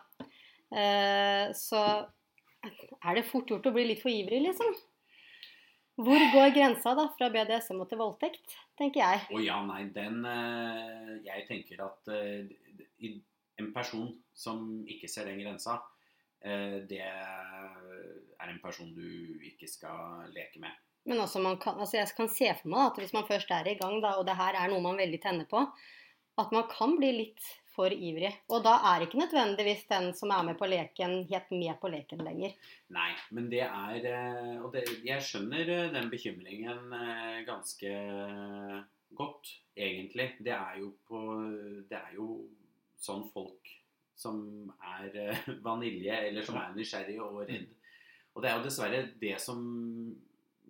Eh, Så er det fort gjort å bli litt for ivrig, liksom. Hvor går grensa da fra BDSM og til voldtekt, tenker jeg. Å ja, nei, den eh, Jeg tenker at eh, en person som ikke ser den grensa, eh, det er en person du ikke skal leke med. Men også man kan, altså jeg kan se for meg at hvis man først er i gang, da, og det her er noe man veldig tenner på, at man kan bli litt for ivrig. Og da er ikke nødvendigvis den som er med på leken, helt med på leken lenger. Nei, men det er eh, Og det, jeg skjønner eh, den bekymringen eh, ganske godt, egentlig. Det er jo på Det er jo sånn folk som er vanilje, eller som er nysgjerrige og redd. Og det er jo dessverre det som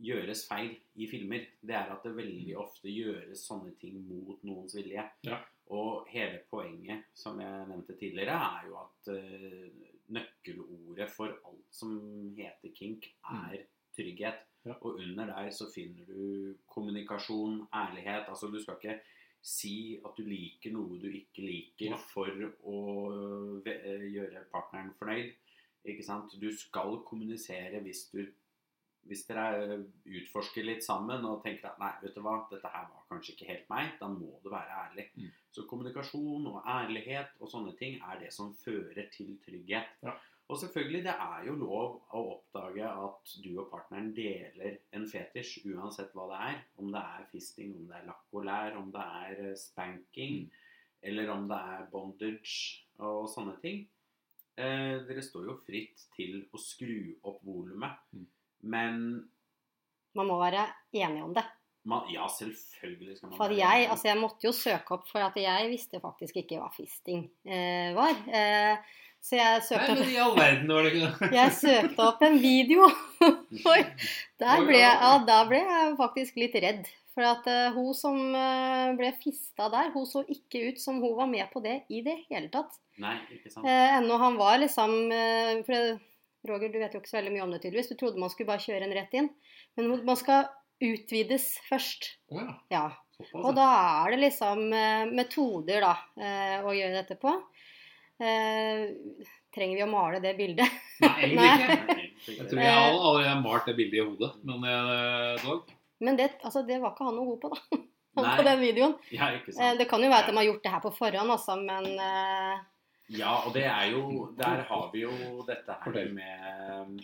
gjøres feil i filmer. Det er at det veldig ofte gjøres sånne ting mot noens vilje. Ja. Og hele poenget, som jeg nevnte tidligere, er jo at uh, nøkkelordet for alt som heter kink, er trygghet. Ja. Og under der så finner du kommunikasjon, ærlighet. Altså du skal ikke si at du liker noe du ikke liker Ja. for å eh, gjøre partneren fornøyd. Ikke sant? Du skal kommunisere hvis du hvis dere utforsker litt sammen og tenker at nei, vet du hva, dette her var kanskje ikke helt meg, da må du være ærlig. Mm. Så kommunikasjon og ærlighet og sånne ting er det som fører til trygghet. Ja. Og selvfølgelig, det er jo lov å oppdage at du og partneren deler en fetisj, uansett hva det er. Om det er fisting, om det er lakk og lær, om det er spanking, spanking, eller om det er bondage og sånne ting. Eh, dere står jo fritt til å skru opp volumet. Mm. Men Man må være enig om det. man, ja, selvfølgelig skal man For jeg, altså jeg måtte jo søke opp, for at jeg visste faktisk ikke hva fisting eh, var. Eh, så jeg søkte, Nei, men i all verden var det ikke det. Jeg søkte opp en video. Der ble, ja, der ble jeg faktisk litt redd. For at uh, hun som uh, ble fista der, hun så ikke ut som hun var med på det i det hele tatt. Nei, ikke sant. Uh, ennå han var liksom uh, For det, Roger, du vet jo ikke så veldig mye om det tydeligvis. Du trodde man skulle bare kjøre en rett inn. Men man skal utvides først. Oh, ja. Ja. Og da er det liksom eh, metoder da, eh, å gjøre dette på. Eh, trenger vi å male det bildet? Nei, egentlig ikke. Jeg tror jeg all- allerede har malt det bildet i hodet. Men dog. Men det, altså, det var ikke han noe god på, da. Nei. på den videoen. Ja, Eh, det kan jo være at de har gjort det her på forhånd, altså, men eh, Ja, og det er jo Der har vi jo dette her med um,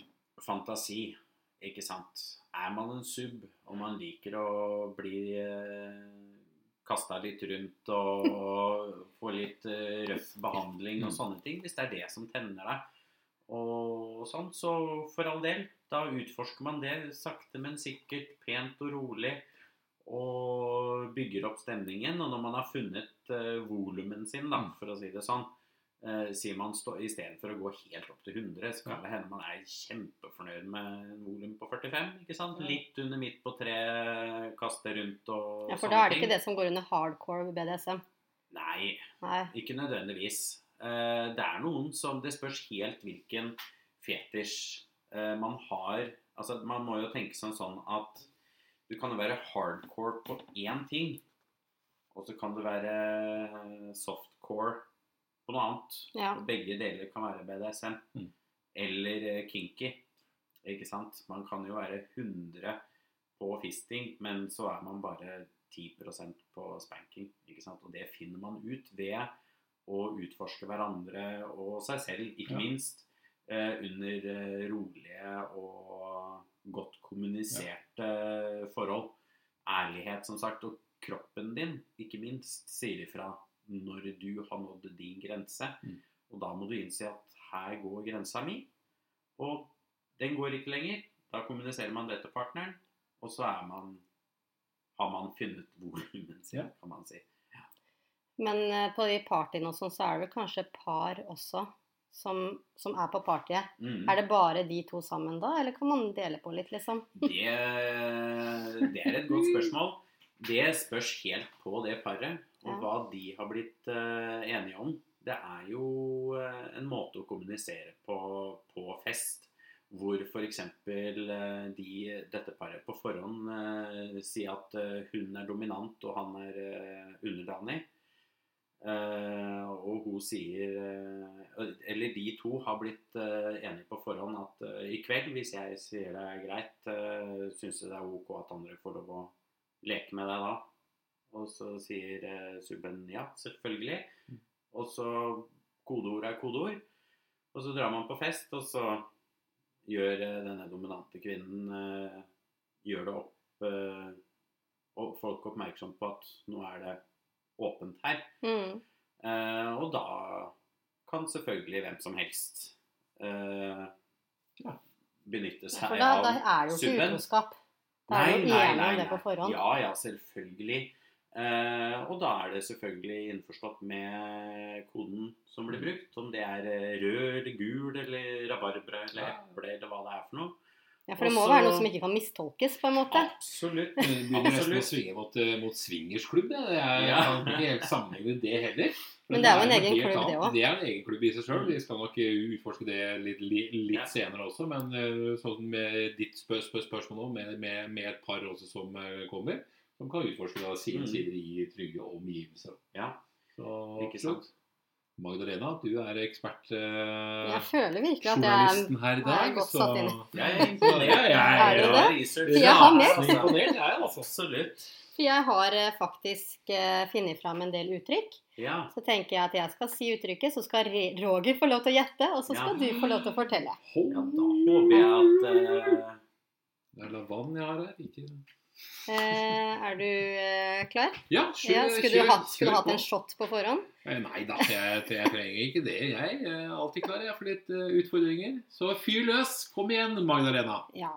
fantasi, ikke sant. Er man en sub, og man liker å bli eh, kasta litt rundt og få litt eh, røff behandling og Mm. sånne ting, hvis det er det som tenner deg, og sånn, så for all del, da utforsker man det sakte, men sikkert, pent og rolig, og bygger opp stemningen. Og når man har funnet uh, volumen sin, da, Mm. for å si det sånn, sier man stå, i stedet for å gå helt opp til 100, så kan det hende man er kjempefornøyd med en volum på 45. ikke sant? Litt under midt på tre, kaste rundt og Ja, for da er det ting. ikke det som går under hardcore BDSM. Nei, Nei. ikke nødvendigvis. Eh, Det er noen som Det spørs helt hvilken fetisj eh, man har. Altså, Man må jo tenke sånn sånn at du kan jo være hardcore på én ting, og så kan du være eh, softcore på noe annet. Ja. Og Begge deler kan være BDSM. Mm. Eller eh, kinky. Ikke sant? Man kan jo være 100 på fisting, men så er man bare 10% på spanking. Ikke sant? Og det finner man ut ved å utforske hverandre og seg selv, ikke Ja. minst. Eh, under eh, rolige og godt kommuniserte forhold. Ærlighet, som sagt. Og kroppen din, ikke minst, sier ifra når du har nådd din grense. Mm. Og da må du innse at her går grensa mi, og den går ikke lenger. Da kommuniserer man det til partneren, og så er man har man funnet volumet sitt, Ja. kan man si. Men eh, på de partyene og sånn, så er det vel kanskje par også som, som er på partyet. Mm. Er det bare de to sammen da, eller kan man dele på litt, liksom? Det, det er et godt spørsmål. Det spørs helt på det paret, og hva de har blitt eh, enige om. Det er jo eh, en måte å kommunisere på på fest, hvor f.eks. Uh, de, dette paret på forhånd eh, sier at eh, hun er dominant og han er underdanig. Uh, og hun sier uh, Eller de to har blitt uh, enige på forhånd at eh, i kveld, hvis jeg sier det er greit, uh, syns jeg det er ok at andre får lov å leke med deg da. Og så sier eh, subben ja, selvfølgelig. Og så kodeord er kodeord. Og så drar man på fest, og så gjør eh, denne dominante kvinnen eh, Gjør det opp eh, Og folk oppmerksom på at nå er det åpent her. Mm. Eh, og da kan selvfølgelig hvem som helst eh, Ja. benytte seg seg da, av da er det jo ikke subben. utroskap. Da er jo enig om det på forhånd. Ja, ja, selvfølgelig. Eh, og da er det selvfølgelig innforstått med koden som Mm. blir brukt. Om det er eh, rød eller gul eller rabarbra eller eple eller hva det er for noe. Ja, For det må Også- være noe som ikke kan mistolkes, på en måte. Absolutt. Det begynner nesten å svinge mot, eh, mot swingersklubb. er, Ja. Jeg kan ikke helt sammenligne det heller. Men det er jo en egen klubb, det òg. Det er en egen klubb i seg sjøl. Vi skal nok utforske det litt, litt, litt Ja. senere også. Men sånn med ditt spør spør spørsmål nå, med, med, med et par også som kommer, som kan utforske da sine Mm. sider i trygge omgivelser. Ja, Så ikke sant. Magdalena, du er ekspert. eh, Jeg føler virkelig at jeg her i er godt satt inn. Jeg er imponert. Jeg er- Er research. Jeg har mer. imponert, jeg. Absolutt. For jeg har eh, faktisk eh, funnet fram en del uttrykk. Ja. Så tenker jeg at jeg skal si uttrykket, så skal Roger få lov til å gjette, og så skal Ja. du få lov til å fortelle. ja, da håper jeg at eh, Det er lavann jeg har her. Ikke... Eh, er du eh, klar? Ja, kjør, Ja, skulle, kjør, du hatt, skulle hatt en shot på forhånd? Eh, Nei da, jeg, jeg trenger ikke det. Jeg er alltid klar jeg, for litt uh, utfordringer. Så fyr løs. Kom igjen, Magdalena. Ja.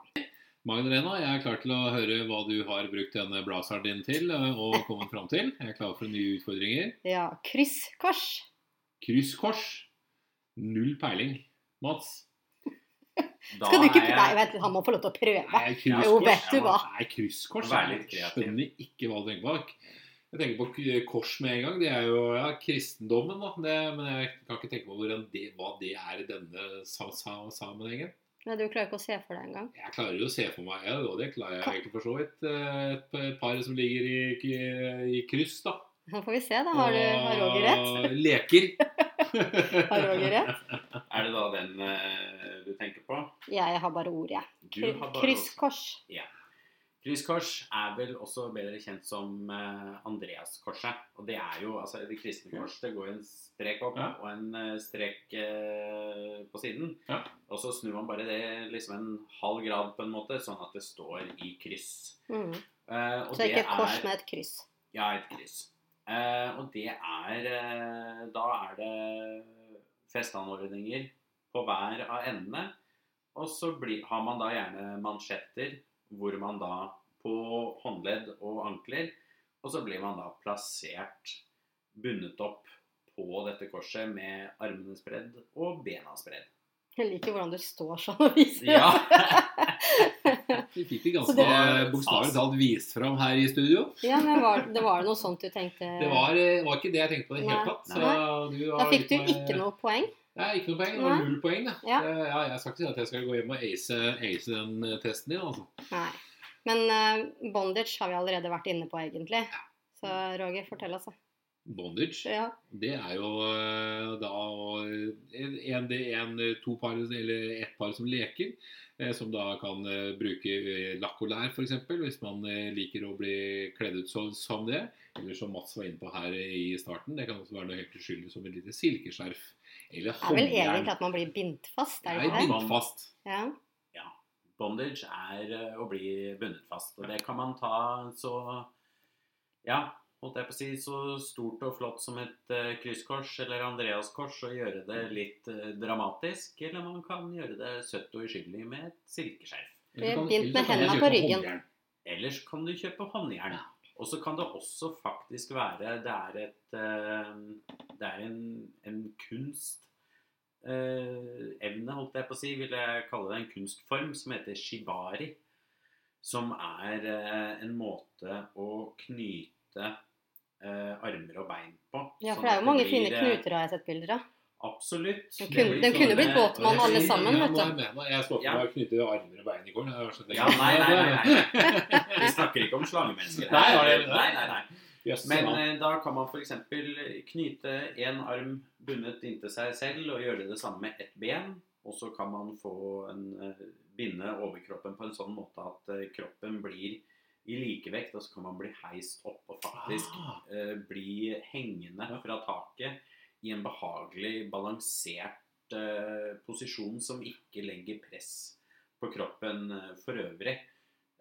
Magdalena, jeg er klar til å høre hva du har brukt denne blazeren din til eh, og kommet fram til. Jeg er klar for nye utfordringer. ja. Krysskors. Krysskors. Null peiling. Mats? Da Skal du ikke jeg- Nei, vent, han må få lov til å prøve. Nei, Jo, vet du hva. Nei, krysskors. Jeg skjønner ikke hva du tenker på. Jeg tenker på kors med en gang. Det er jo ja, kristendommen, da. Det, men jeg kan ikke tenke på hvordan det, hva det er i denne sa sa sammenhengen. Nei, du klarer ikke å se for deg engang. Jeg klarer jo å se for meg ja, og det klarer jeg egentlig for så vidt. eh, Et, par som ligger i, i, i kryss, da. Nå får vi se, da. Har, du, har Roger rett? Leker. Har Roger rett? Er det da den eh, du tenker på? Ja, Jeg har bare ord, jeg. Ja. Krysskors. Ja. Krysskors. Er vel også bedre kjent som eh, Andreaskorset. Og det er jo altså det kristne kors. Det går en strek opp Ja. og en eh, strek eh, på siden. Ja. Og så snur man bare det liksom en halv grad på en måte, sånn at det står i kryss. Mm. Eh, og Så det er ikke et kors med et kryss. Ja, et kryss. Eh, og det er eh, Da er det festanordninger på hver av endene. Og så blir, har man da gjerne mansjetter hvor man da på håndledd og ankler Og så blir man da plassert, bundet opp på dette korset med armene spredd og bena spredd. Jeg liker hvordan du står sånn og viser. Ja. Vi fikk det ganske det- bokstavelig talt vist fram her i studio. ja, men var, det var noe sånt du tenkte Det var, var ikke det jeg tenkte på i det hele tatt. Så Nei. du Da fikk du ikke noe poeng. Nei, ikke noe poeng. Det var null poeng. Da. Ja. Ja, jeg skal ikke si at jeg skal gå hjem og ace, ace den eh, testen din. altså. Nei. Men uh, bondage har vi allerede vært inne på, egentlig. Så Roger, fortell oss. da. Bondage. Ja. Det er jo uh, da en, en, en, to par, eller ett par som leker. eh, Som da kan bruke lakk og lær, f.eks. Hvis man liker å bli kledd ut som, som det. Eller som Mats var inne på her i starten. Det kan også være noe helt uskyldig som et lite silkeskjerf. Eller Det er vel håndjern. egentlig at man blir bindt fast, er det ikke det? bind fast. Ja. Bondage er eh, å bli bundet fast. Og det kan man ta så Ja, holdt jeg på å si så stort og flott som et eh, krysskors eller Andreaskors og gjøre det litt eh, dramatisk. Eller man kan gjøre det søtt og uskyldig med et silkeskjerf. Bindt med hendene på ryggen. Ellers kan du kjøpe håndjern. Og så kan det også faktisk være Det er et eh, Det er en, en kunst eh, evne, holdt jeg på å si, vil jeg kalle det en kunstform, som heter shibari. Som er eh, en måte å knyte armer og bein på. ja, sånn for det er jo mange blir, fine knuter, har jeg sett bilder av. Absolutt. Den Det kunne- det den kunne blitt båtmann alle sammen, Ja, vet du. jeg står for meg å knytte armer og bein i går. Ja, nei, nei, nei, nei. Vi snakker ikke om slangemennesker. her. Nei, nei, nei. Men eh, da kan man f.eks. knyte en arm bundet inntil seg selv og gjøre det samme med ett ben. Og så kan man få en, eh, binde overkroppen på en sånn måte at eh, kroppen blir i likevekt, og så kan man bli heist opp og faktisk Ah. bli hengende fra taket i en behagelig, balansert eh, posisjon som ikke legger press på kroppen eh, for øvrig.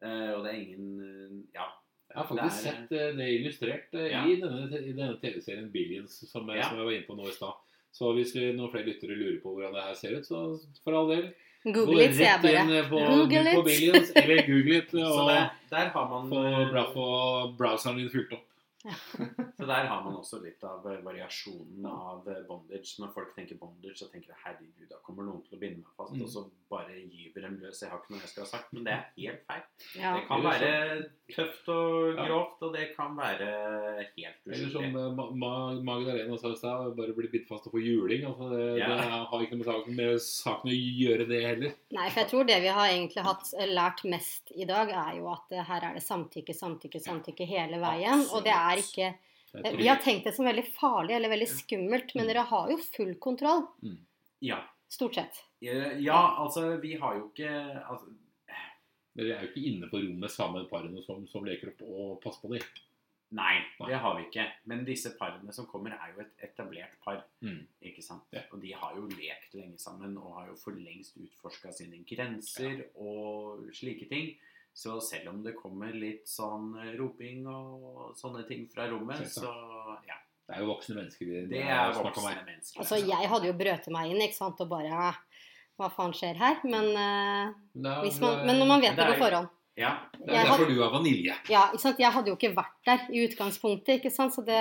Eh, og det er ingen Ja. Jeg har faktisk Det er- sett det illustrert Ja. i denne, denne TV-serien Billions, som, jeg- Ja. som jeg var inne på nå i stad. Så hvis vi, noen flere lyttere lurer på hvordan det her ser ut, så for all del Google it, sier jeg bare. på, Google på it. Billions, eller google it, Så og der, der har man få browseren din fulgt opp. Så der har man også litt av eh, variasjonen av eh, bondage. Når folk tenker bondage, så tenker de herregud, da kommer noen til å binde meg fast, Mm. og så bare gyver dem løs. Jeg har ikke noe jeg skal ha sagt, men det er helt feil. Ja. Det kan være tøft og Ja. grovt, og det kan være helt uskyldig. Eller som eh, Ma- Ma- Magdalena sa i stad, bare bli bitt fast og få juling. Altså det, Ja. det har ikke noe med saken, med saken å gjøre, det heller. Nei, for jeg tror det vi har egentlig hatt lært mest i dag, er jo at her er det samtykke, samtykke, samtykke hele veien. Og det er Absolutt. ikke Vi har tenkt det som veldig farlig eller veldig skummelt, men Mm. dere har jo full kontroll. Ja. Stort sett. Ja, altså, vi har jo ikke altså, Dere er jo ikke inne på rommet sammen med parene som, som leker opp og passer på dem. Nei, det har vi ikke. Men disse parene som kommer, er jo et etablert par. Mm. Ikke sant? Ja. Og de har jo lekt lenge sammen og har jo for lengst utforska sine grenser og slike ting. Så selv om det kommer litt sånn roping og sånne ting fra rommet, så ja. Det er jo voksne mennesker. vi- Det er voksne mennesker. Altså, jeg hadde jo brøtet meg inn ikke sant, og bare Hva faen skjer her? Men, uh, Nei, hvis man, men når man vet Det det på forhånd Ja, Det jeg er had- derfor du har vanilje. Ja, ikke sant? Jeg hadde jo ikke vært der i utgangspunktet, ikke sant? så det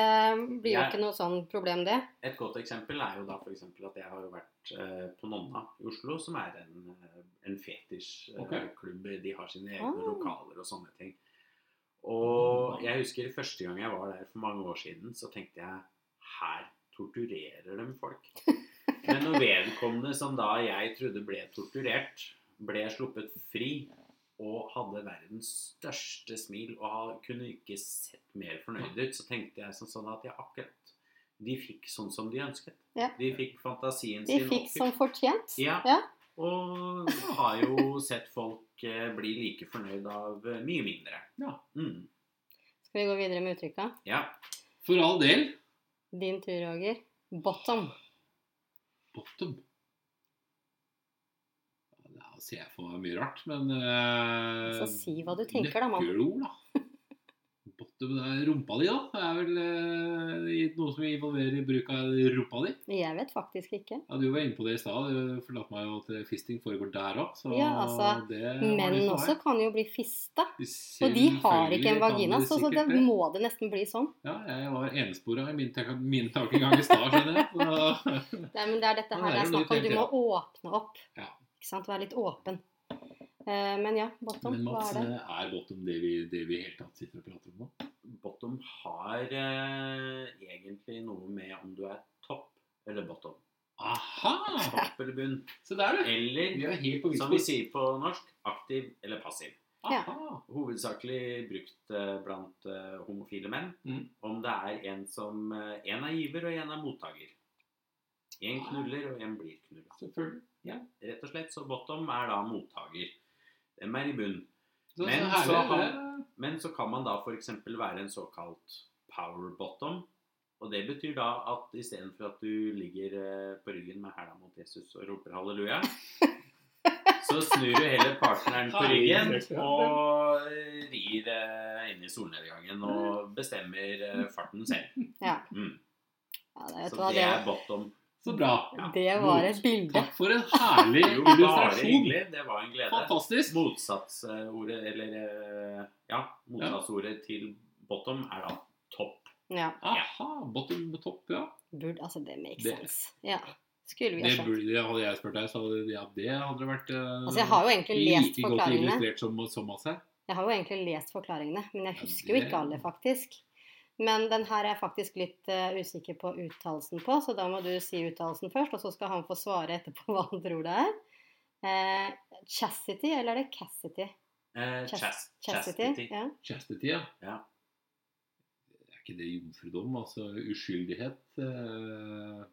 blir jo Jeg- ikke noe sånn problem, det. Et godt eksempel er jo da f.eks. at jeg har jo vært eh, på Nonna i Oslo, som er en, eh, en fetisjklubb. De har sine egne Ah. lokaler og sånne ting. Og jeg husker første gang jeg var der for mange år siden, så tenkte jeg her torturerer de folk. Men når vedkommende som da jeg trodde ble torturert, ble sluppet fri og hadde verdens største smil og kunne ikke sett mer fornøyd ut, så tenkte jeg sånn at jeg akkurat de fikk sånn som de ønsket. Ja. De fikk fantasien De sin fikk som fortjent. Ja. Ja. Og har jo sett folk eh, bli like fornøyd av eh, mye mindre. Ja. Mm. Skal vi gå videre med uttrykka? ja. For all del. Din tur, Roger. Bottom. Bottom. Jeg for mye rart, men uh, Så si hva du tenker, da, mann. Nøkkelord, da. rumpa di, da. Det er vel uh, noe som involverer bruk av rumpa di. Jeg vet faktisk ikke. Ja, Du var inne på det i stad. Du fortalte meg jo at fisting foregår der òg. Ja, altså, Menn også kan jo bli fista. Og de har ikke en vagina, så, så det må det nesten bli sånn. Ja, jeg var enspora i min, min tankegang i stad, skjønner jeg. Nei, men det er dette her det er snakk om. Du må åpne opp. Ja. Ikke sant? Være litt åpen. Eh, men ja, bottom, men hva er det? er bottom det vi, det vi helt tatt sitter og prater om nå? Bottom har eh, egentlig noe med om du er topp eller bottom. Aha! Topp eller bunn. Se der, du. Eller, Vi er helt på som vi sier på norsk, aktiv eller passiv. Ja. Aha. Hovedsakelig brukt eh, blant eh, homofile menn. Mm. Om det er en som eh, En er giver, og en er mottaker. En knuller, og en blir knulla. Selvfølgelig. Ja, rett og slett. Så bottom er da mottaker. Dem er i bunn. Så, Men så herlig. så har- Men så kan man da f.eks. være en såkalt power bottom. Og det betyr da at istedenfor at du ligger eh, på ryggen med hæla mot Jesus og roper halleluja, så snur du heller partneren på ryggen og rir eh, inn i solnedgangen og bestemmer eh, farten selv. Ja. Mm. ja det, Så det det, er bottom. Så bra. Ja. det var et bilde. Takk for en herlig illustrasjon. Det var en glede. Fantastisk. Motsatsordet, eller eh, Ja, motsatsordet til bottom er da topp. Ja. Aha, bottom topp, ja. Burde, altså, det makes Det- sense. Ja. Skulle vi ha Det, burde, hadde jeg spurt deg, så hadde ja, det hadde vært eh, Altså, jeg har jo egentlig lest like godt illustrert som, som oss her. Jeg har jo egentlig lest forklaringene, men jeg Ja, husker jo ikke alle, faktisk. Men den her er jeg faktisk litt uh, usikker på uttalelsen på, så da må du si uttalelsen først, og så skal han få svare etterpå hva han tror det er. Eh, chastity, eller er det Cassity? Eh, Chas- chast, Chastity. chastity. Ja. Chastity, ja. Ja. Er ikke det jomfrudom? Altså uskyldighet? eh?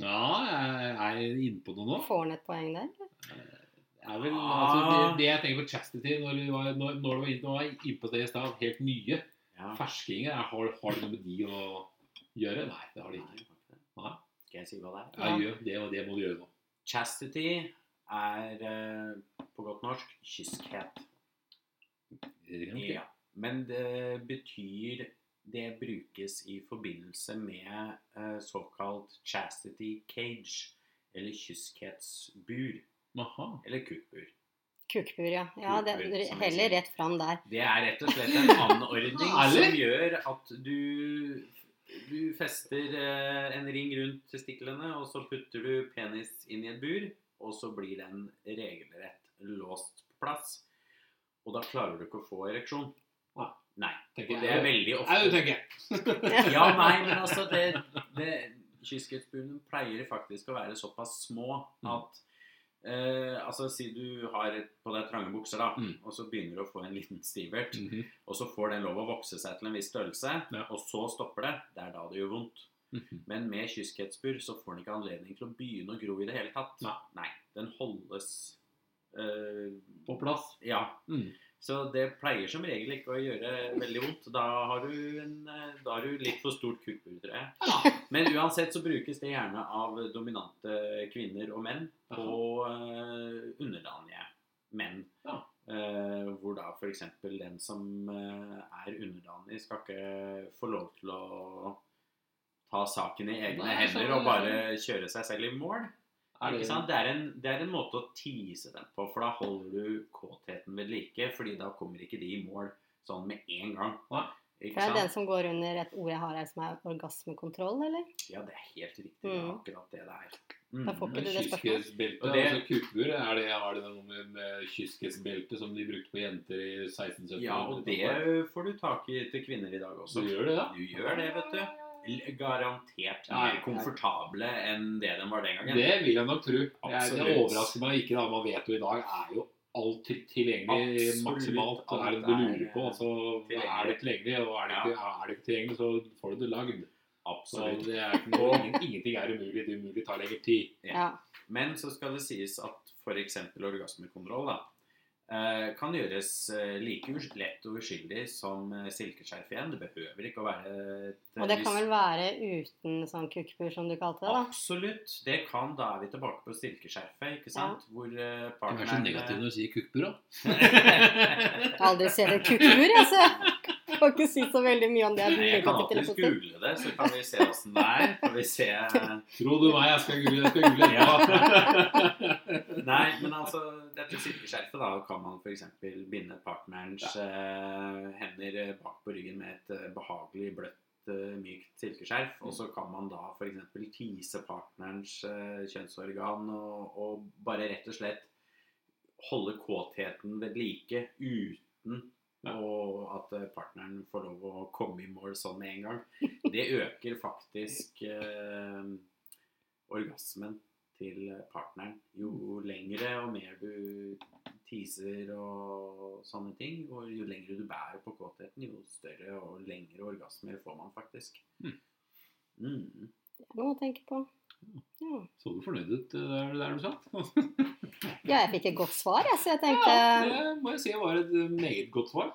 Ja, jeg er jeg inne på noe nå. Får han et poeng der? Det er vel, Ah. altså, det, det jeg tenker på chastity, når du var, når, når du var inne, på det i stad, helt nye Ja. ferskinger, er- har, har det noe med de å gjøre? Nei, det har de ikke. Nei. Skal jeg si hva det er? Ja, gjør, det, og det må du gjøre nå. Chastity er eh, på godt norsk kyskhet. Ja. Men det betyr Det brukes i forbindelse med eh, såkalt chastity cage. Eller kyskhetsbur. Eller kukkbur. Kukkbur, ja. ja det, Kukbur, heller rett fram der. Det er rett og slett en anordning som gjør at du du fester eh, en ring rundt testiklene, og så putter du penis inn i et bur, og så blir den regelrett låst på plass. Og da klarer du ikke å få ereksjon. Nei. Nei. Og det er veldig Au, ofte tenker jeg. Ja, nei, men altså det, pleier faktisk å være såpass små at eh, Altså, si du har på deg trange bukser, da, Mm. og så begynner du å få en liten stivert. Mhm. Og så får den lov å vokse seg til en viss størrelse, Ja. og så stopper det. Det er da det gjør vondt. Mhm. Men med kyskhetsbur så får den ikke anledning til å begynne å gro i det hele tatt. Nei. Den holdes eh, På plass. Ja. Mm. Så det pleier som regel ikke å gjøre veldig vondt. Da har du, en, eh, da har du litt for stort kukkbur, tror jeg. Ja. Men uansett så brukes det gjerne av dominante kvinner og menn på uh, underdanige menn. Ja. Uh, hvor da f.eks. den som uh, er underdanig, skal ikke få lov til å ta saken i egne Nei, hender og bare kjøre seg selv i mål. Er det, Ikke sant? Det, er en, det er en måte å tease dem på, for da holder du kåtheten ved like. fordi da kommer ikke de i mål sånn med en gang. Det er den som går under et ord jeg har her som er orgasmekontroll, eller? Ja, det er helt riktig. Det er Mm. akkurat det det er. Da får Mm. ikke du det spørsmålet. Og det- altså kukbur, er det, har det noe med, med kyskhetsbelte som de brukte på jenter i 1670? Ja, og det får du tak i til kvinner i dag også. du gjør det, da? Du gjør det, vet du. Garantert mer ja. komfortable enn det de var den gangen. Det vil jeg nok tro. Absolutt. det overrasker meg ikke. da, Man vet jo i dag er jo alt tilgjengelig Absolutt maksimalt. Alt er det du er, lurer på, så er det tilgjengelig. Og er det, ikke, er det ikke tilgjengelig, så får du det lagd. Så Absolutt. det er noe, ingenting er umulig. Det umulige tar lengre tid. Ja. Ja. Men så skal det sies at f.eks. orgasmekontroll da, kan gjøres eh, like lett og uskyldig som eh, silkeskjerf igjen. Det behøver ikke å være et Og det kan vel være uten sånn kukkbur, som du kalte det, da? Absolutt. Det kan. Da er vi tilbake på silkeskjerfet, ikke sant? Hvor partneren Du er så negativ når du sier kukkbur, da. Aldri sett et kukkbur, altså. kan ikke si så veldig mye om det. Nei, jeg kan alltid alltids google det, så kan vi se åssen det er. Kan vi se Tro du meg, jeg skal google, jeg skal google ja. Nei, men altså, dette silkeskjerfet, da kan man f.eks. binde partnerens eh, hender bak på ryggen med et eh, behagelig bløtt, eh, mykt silkeskjerf. Og så kan man da f.eks. tise partnerens eh, kjønnsorgan og, og bare rett og slett holde kåtheten ved like uten. Og at eh, partneren får lov å komme i mål sånn med en gang. Det øker faktisk eh, orgasmen til partneren. Jo lengre og mer du teaser og sånne ting, og jo lengre du bærer på kåtheten, jo større og lengre orgasmer får man faktisk. Mm. Mm. Det er noe å tenke på. Ja. Så du fornøyd ut eh, der, der du satt? ja, jeg fikk et godt svar, jeg, så jeg tenkte Ja, det må jeg si var et eh, meget godt svar.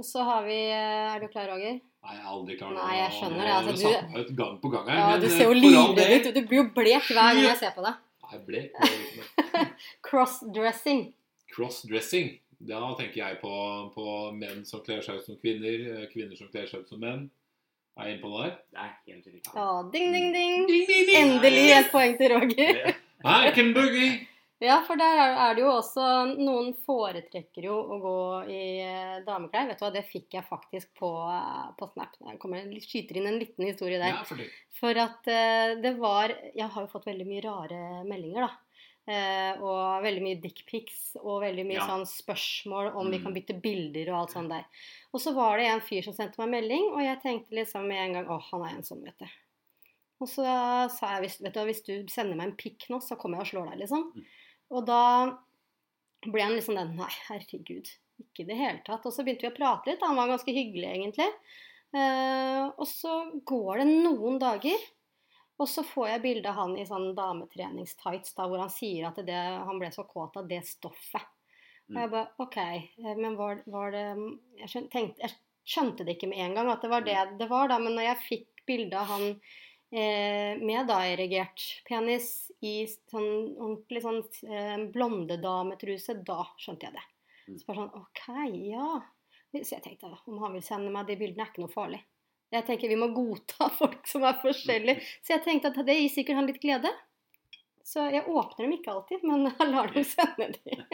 Og så har vi eh, Er du klar, Roger? Nei, jeg er aldri klar Nei, jeg skjønner det, altså, Du meg ut gang på gang her. Ja, men, du ser jo livredd ut. Du blir jo blek hver gang jeg ser på deg. Nei, blek. Crossdressing. Crossdressing. Da tenker jeg på, på menn som kler seg ut som kvinner, kvinner som kler seg ut som menn. Er jeg inne på det der? Det er helt riktig. Ja, ding, ding, ding. Ding, ding, ding. Endelig et poeng til Roger. Det- I can boogie! Ja, for der er det jo også Noen foretrekker jo å gå i eh, dameklær. Vet du hva, det fikk jeg faktisk på, eh, på Snap. Jeg kommer, skyter inn en liten historie der. Ja, fortell. For at eh, det var Jeg har jo fått veldig mye rare meldinger, da. Eh, og veldig mye dickpics og veldig mye Ja. sånn spørsmål om vi Mm. kan bytte bilder og alt sånt der. Og så var det en fyr som sendte meg melding, og jeg tenkte liksom med en gang Å, han er en sånn, vet du. Og så sa jeg vet du, hvis du sender meg en pikk nå, så kommer jeg og slår deg, liksom. Mm. Og da ble han liksom den Nei, herregud. Ikke i det hele tatt. Og så begynte vi å prate litt. Han var ganske hyggelig, egentlig. Eh, og så går det noen dager, og så får jeg bilde av han i sånn dametreningstights da, hvor han sier at det, han ble så kåt av det stoffet. Og jeg bare OK, eh, men var, var det jeg skjønte, tenkte, jeg skjønte det ikke med en gang at det var det det var, da, men når jeg fikk bilde av han eh, med da erigert penis i sånn ordentlig sånn eh, blondedametruse, da skjønte jeg det. Mm. Så bare sånn OK, ja. Så jeg tenkte om han vil sende meg de bildene, er ikke noe farlig. Jeg tenker vi må godta folk som er forskjellige. Så jeg tenkte at det gir sikkert han litt glede. Så jeg åpner dem ikke alltid, men jeg lar dem sende dem.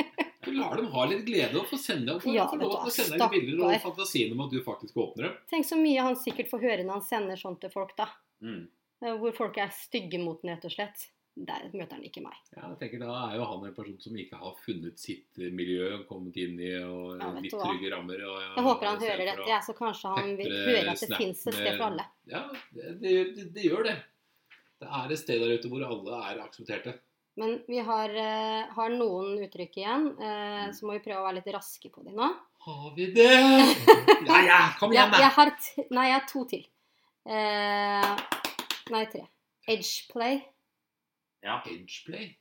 Du lar dem ha litt glede og få sende, dem, Ja, få lov til å sende deg bilder og fantasien om at du faktisk åpner dem. Tenk så mye han sikkert får høre når han sender sånt til folk, da. Mm. Eh, Hvor folk er stygge mot den, rett og slett. Der møter han ikke meg. Ja, jeg tenker Da er jo han en person som ikke har funnet sitt eh, miljø, kommet inn i og Ja, litt trygge rammer. Og, Jeg håper han hører dette, ja, så kanskje han vil høre at det fins et sted for alle. Ja, det, det, det, det gjør det. Det er et sted der ute hvor alle er aksepterte. Men vi har, uh, har noen uttrykk igjen, eh, så må vi prøve å være litt raske på dem nå. Har vi det? Ja, ja, kom igjen, da! t nei, jeg har to til. Uh, nei, tre. Edgeplay. Ja. Edgeplay.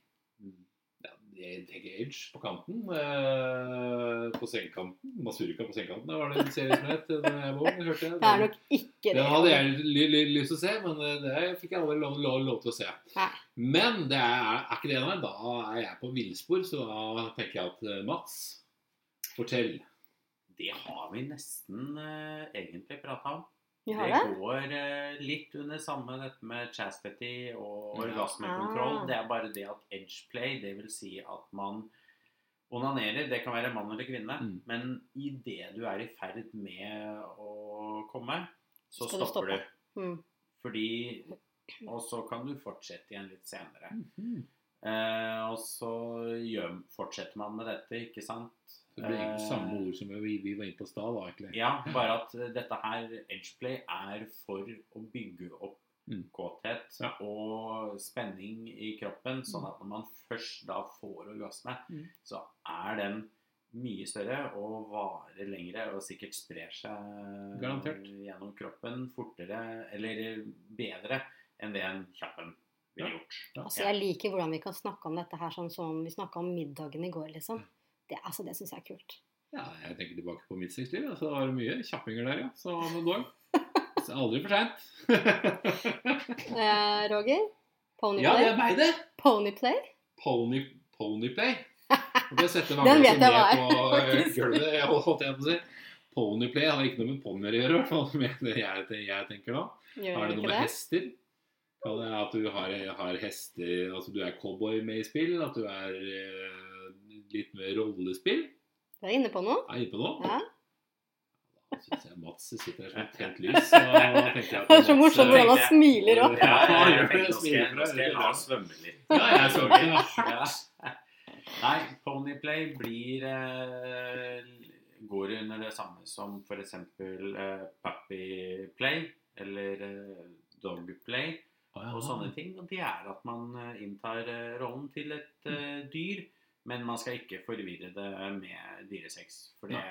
Ja, jeg tenker Edge på kanten. Eh, på sengekanten. Masurika på sengekanten, det var det en serie som het var hørte jeg. Det er nok ikke det. Den hadde jeg ly ly lyst til å se, men eh, det fikk jeg aldri lov, lov, lov til å se. Hæ? Men det er, er ikke det, nei. Da er jeg på villspor, så da tenker jeg at eh, Mats, fortell. Det har vi nesten eh, egentlig prata om. Vi har det det? går eh, litt under samme dette med chastity og orgasmekontroll. Ah. Det er bare det at edgeplay, det vil si at man onanerer. Det kan være mann eller kvinne. Mm. Men idet du er i ferd med å komme, så Skal stopper du. stoppe? Mm. Fordi Og så kan du fortsette igjen litt senere. Mhm. Eh, og så gjør, fortsetter man med dette, ikke sant? Det blir egentlig Eh, samme ord som vi, vi var inne på i stad, da, egentlig. Ja, bare at eh, dette her, edgeplay, er for å bygge opp Mm. kåthet Ja. og spenning i kroppen, sånn at når man først da får orgasme, Mm. så er den mye større og varer lengre og sikkert sprer seg Garantert. gjennom kroppen fortere eller bedre enn det en kjapp en ville Ja. gjort. Altså, jeg liker hvordan vi kan snakke om dette her sånn som vi snakka om middagen i går, liksom. Det, altså, det syns jeg er kult. Ja, jeg tenker tilbake på mitt sexliv. Altså, det var mye kjappinger der, ja. Så om dog. Så aldri for seint. Eh, Roger? Ponyplay? ja, det er meg, det. Ponyplay? Pony, ponyplay. Det setter Den vet jeg hva ned på er, eh, gulvet, holdt jeg på å si. Ponyplay har ikke noe med ponnier å gjøre, i hvert fall. Med det jeg, jeg tenker da. Gjør Har det noe med det? hester? At du har, har hester Altså du er cowboy med i spill? At du er eh, litt med rollespill? Du er inne på noe? Er jeg inne på noe? Ja. Da syns jeg Mats sitter her som et tent lys. Så jeg at Det er så morsomt eh, hvordan han smiler òg. Ja, jeg gjør det, smiler fra- la oss svømme litt. Ja, jeg svømte hardt. Ja. Nei, Ponyplay blir eh, går under det samme som f.eks. Eh, Puppyplay eller eh, Dogplay Å, og sånne ting. Og det er at man eh, inntar eh, rollen til et eh, dyr, men man skal ikke forvirre det med dyresex. For det,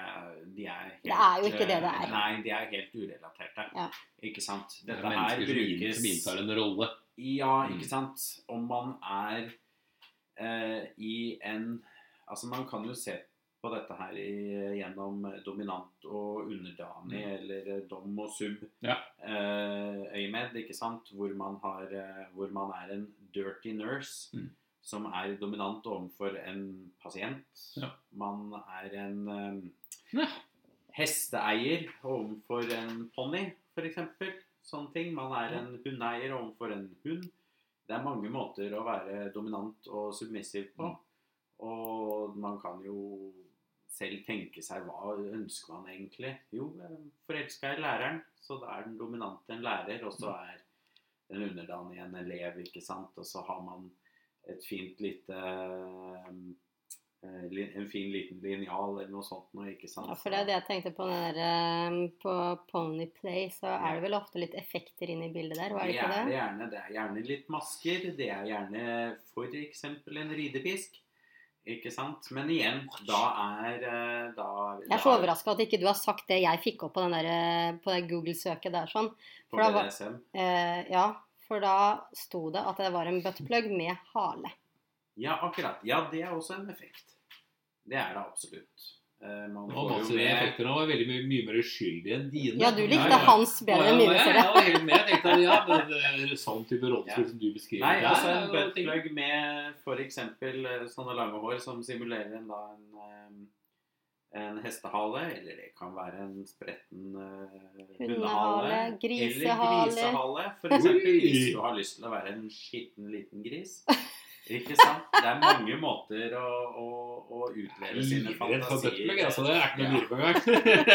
de er helt Det er jo ikke det det er. Nei, de er helt urelaterte. Ja. Ikke sant? Det er Dette her mennesker som, inn, brukes som inntar en rolle. ja, Mm. ikke sant. Om man er eh, i en Altså, man kan jo se på dette her i, gjennom dominant og underdanig, eller eh, dom og sub Mm. Ja. eh, øyemed, ikke sant. Hvor man, har, eh, hvor man er en dirty nurse. Mm. Som er dominant overfor en pasient. Ja. Man er en um, Ja. hesteeier overfor en ponni, f.eks. Sånne ting. Man er en hundeeier overfor en hund. Det er mange måter å være dominant og submissiv på. Mm. Og man kan jo selv tenke seg hva ønsker man egentlig? Jo, forelska i læreren, så da er den dominante en lærer, og så er den underdanige en elev, ikke sant. Og så har man et fint lite eh, En fin liten linjal eller noe sånt noe, ikke sant. Ja, for det er det jeg tenkte på der, på På Ponyplay så er det vel ofte litt effekter inn i bildet der, var det ikke er det? Gjerne, det er gjerne litt masker. Det er gjerne f.eks. en ridepisk. Ikke sant? Men igjen, da er eh, da, Jeg er så overraska at ikke du har sagt det jeg fikk opp på, den der, eh, på det Google-søket der. sånn. På for da var- Eh, ja, for da sto det at det var en buttplug med hale. Ja, akkurat. Ja, det er også en effekt. Det er det absolutt. Eh, man Og får jo med effekter var veldig mye, mye mer uskyldig enn dine. Ja, du likte Ja, ja. hans bedre enn mine, ser jeg. Jeg var helt med. Jeg tenkte ja, men det er sånn type rollespill Ja. som du beskriver Nei, altså en buttplug med f.eks. sånne lange hår som simulerer en, da, en, eh, en hestehale, eller det kan være en spretten uh, Hundehale, grisehale. Eller grisehale, for eksempel, hvis du har lyst til å være en skitten liten gris. Ikke sant? Det er mange måter å, å, å utleve sine fantasier altså. Det er ikke noe lure på engang.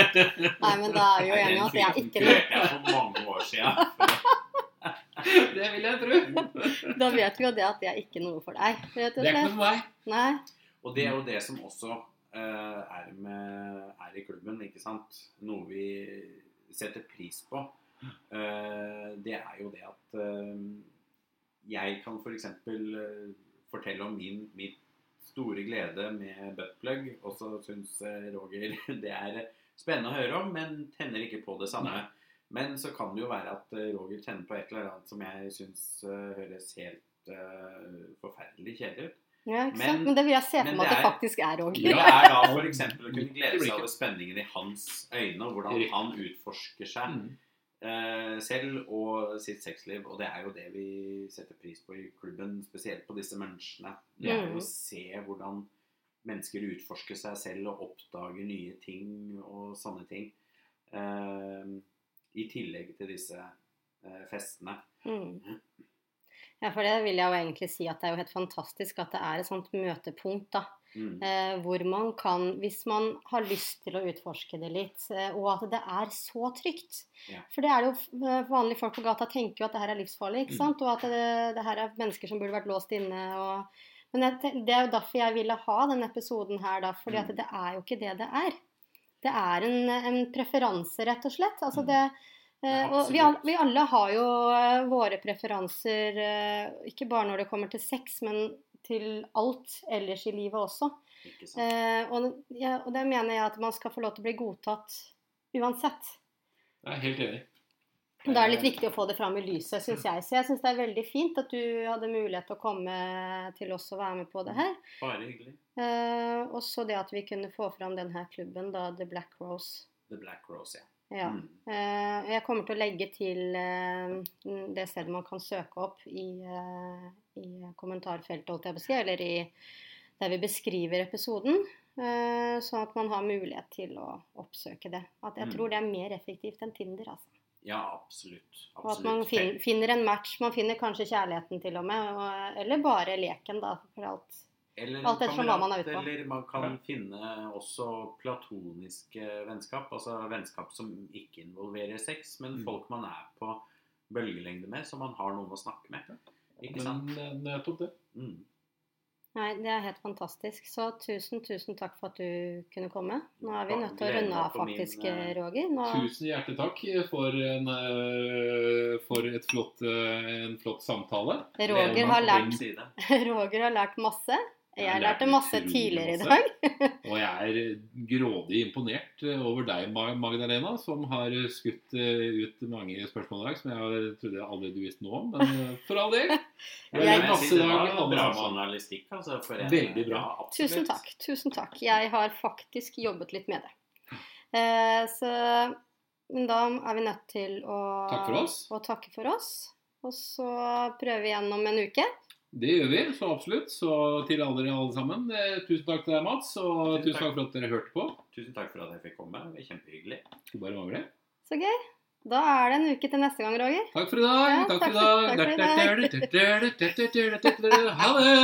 Nei, men da er vi jo enige om at jeg ikke hørte jeg for mange år siden. Det vil jeg tro. Da vet vi jo det at det er ikke noe for deg, Det er ikke noe for meg. Nei. Og det er jo det som også er, med, er i klubben, ikke sant. Noe vi setter pris på. Eh, det er jo det at eh, jeg kan f.eks. Uh, fortelle om min, min store glede med buttplug, og så syns eh, Roger det er spennende å høre om, men tenner ikke på det samme. Men så kan det jo være at eh, Roger tenner på et eller annet som jeg syns eh, høres helt uh, forferdelig kjedelig ut. Ja, ikke Men- sant? Men det vil jeg se for meg at det det faktisk er òg. Det er da f.eks. å kunne glede seg over spenningen i hans øyne, og hvordan han utforsker seg Mm. uh, selv og sitt sexliv. Og det er jo det vi setter pris på i klubben, spesielt på disse menneskene. Det er jo Mm. å se hvordan mennesker utforsker seg selv og oppdager nye ting og sånne ting. Uh, I tillegg til disse uh, festene. Mm. Ja, for det vil jeg jo egentlig si at det er jo helt fantastisk at det er et sånt møtepunkt, da. Mm. Eh, hvor man kan, hvis man har lyst til å utforske det litt, eh, og at det er så trygt. Ja. For det er det jo eh, vanlige folk på gata tenker jo at det her er livsfarlig, ikke sant? Og at det, det her er mennesker som burde vært låst inne. og men jeg, det er jo derfor jeg ville ha denne episoden her, da. at Mm. det er jo ikke det det er. Det er en, en preferanse, rett og slett. Altså Mm. det, og vi, vi alle har jo eh, våre preferanser, eh, ikke bare når det kommer til sex, men til alt ellers i livet også. Eh, og, ja, og det mener jeg at man skal få lov til å bli godtatt uansett. Jeg er helt enig. Da er det litt viktig å få det fram i lyset, syns jeg. Så jeg syns det er veldig fint at du hadde mulighet til å komme til oss og være med på det her. Bare hyggelig. Eh, og så det at vi kunne få fram denne klubben, da, The Black Rose. The Black Rose, ja. Ja. Mm. Eh, jeg kommer til å legge til eh, det stedet man kan søke opp i, eh, i kommentarfeltet, holdt jeg på å si, eller i, der vi beskriver episoden. Sånn at man har mulighet til å oppsøke det. At jeg Mm. tror det er mer effektivt enn Tinder. Altså. Ja, absolutt. Og at man fin, finner en match. Man finner kanskje kjærligheten til og med. Og, eller bare leken, da. For alt. Eller Alt etter hva man er ute på. Eller man kan finne også platoniske vennskap. Altså vennskap som ikke involverer sex, men Mm. folk man er på bølgelengde med, så man har noen å snakke med. Ikke sant? Men eh, nettopp det. Mm. Nei, det er helt fantastisk. Så tusen, tusen takk for at du kunne komme. Nå er vi nødt til å runde av, faktisk, min, faktisk, eh, Roger. Nå, Tusen hjertelig takk for en, eh, for et flott, eh, en flott samtale. Roger har lært. Roger har lært masse. Jeg lærte lært masse tidligere i dag. Og jeg er grådig imponert over deg, Magdalena, som har skutt eh, ut mange spørsmål i dag som jeg trodde jeg aldri du visste noe om. Men eh, for all del. Jeg masse jeg, det dag, var bra journalistikk, altså. For en, Veldig bra. Absolutt. Tusen takk. Tusen takk. Jeg har faktisk jobbet litt med det. Eh, så men da er vi nødt til å, Takk for oss. å takke for oss. Og så prøver vi igjen om en uke. Det gjør vi, så absolutt. Så til alle dere alle sammen, eh, tusen takk til deg, Mats. Og Tusen tusen takk. takk for at dere hørte på. Tusen takk for at jeg fikk komme. Det var kjempehyggelig. Skulle bare mangle. Så gøy. Da er det en uke til neste gang, Roger. Takk for i dag. Ja, takk takk for i dag. Ha det!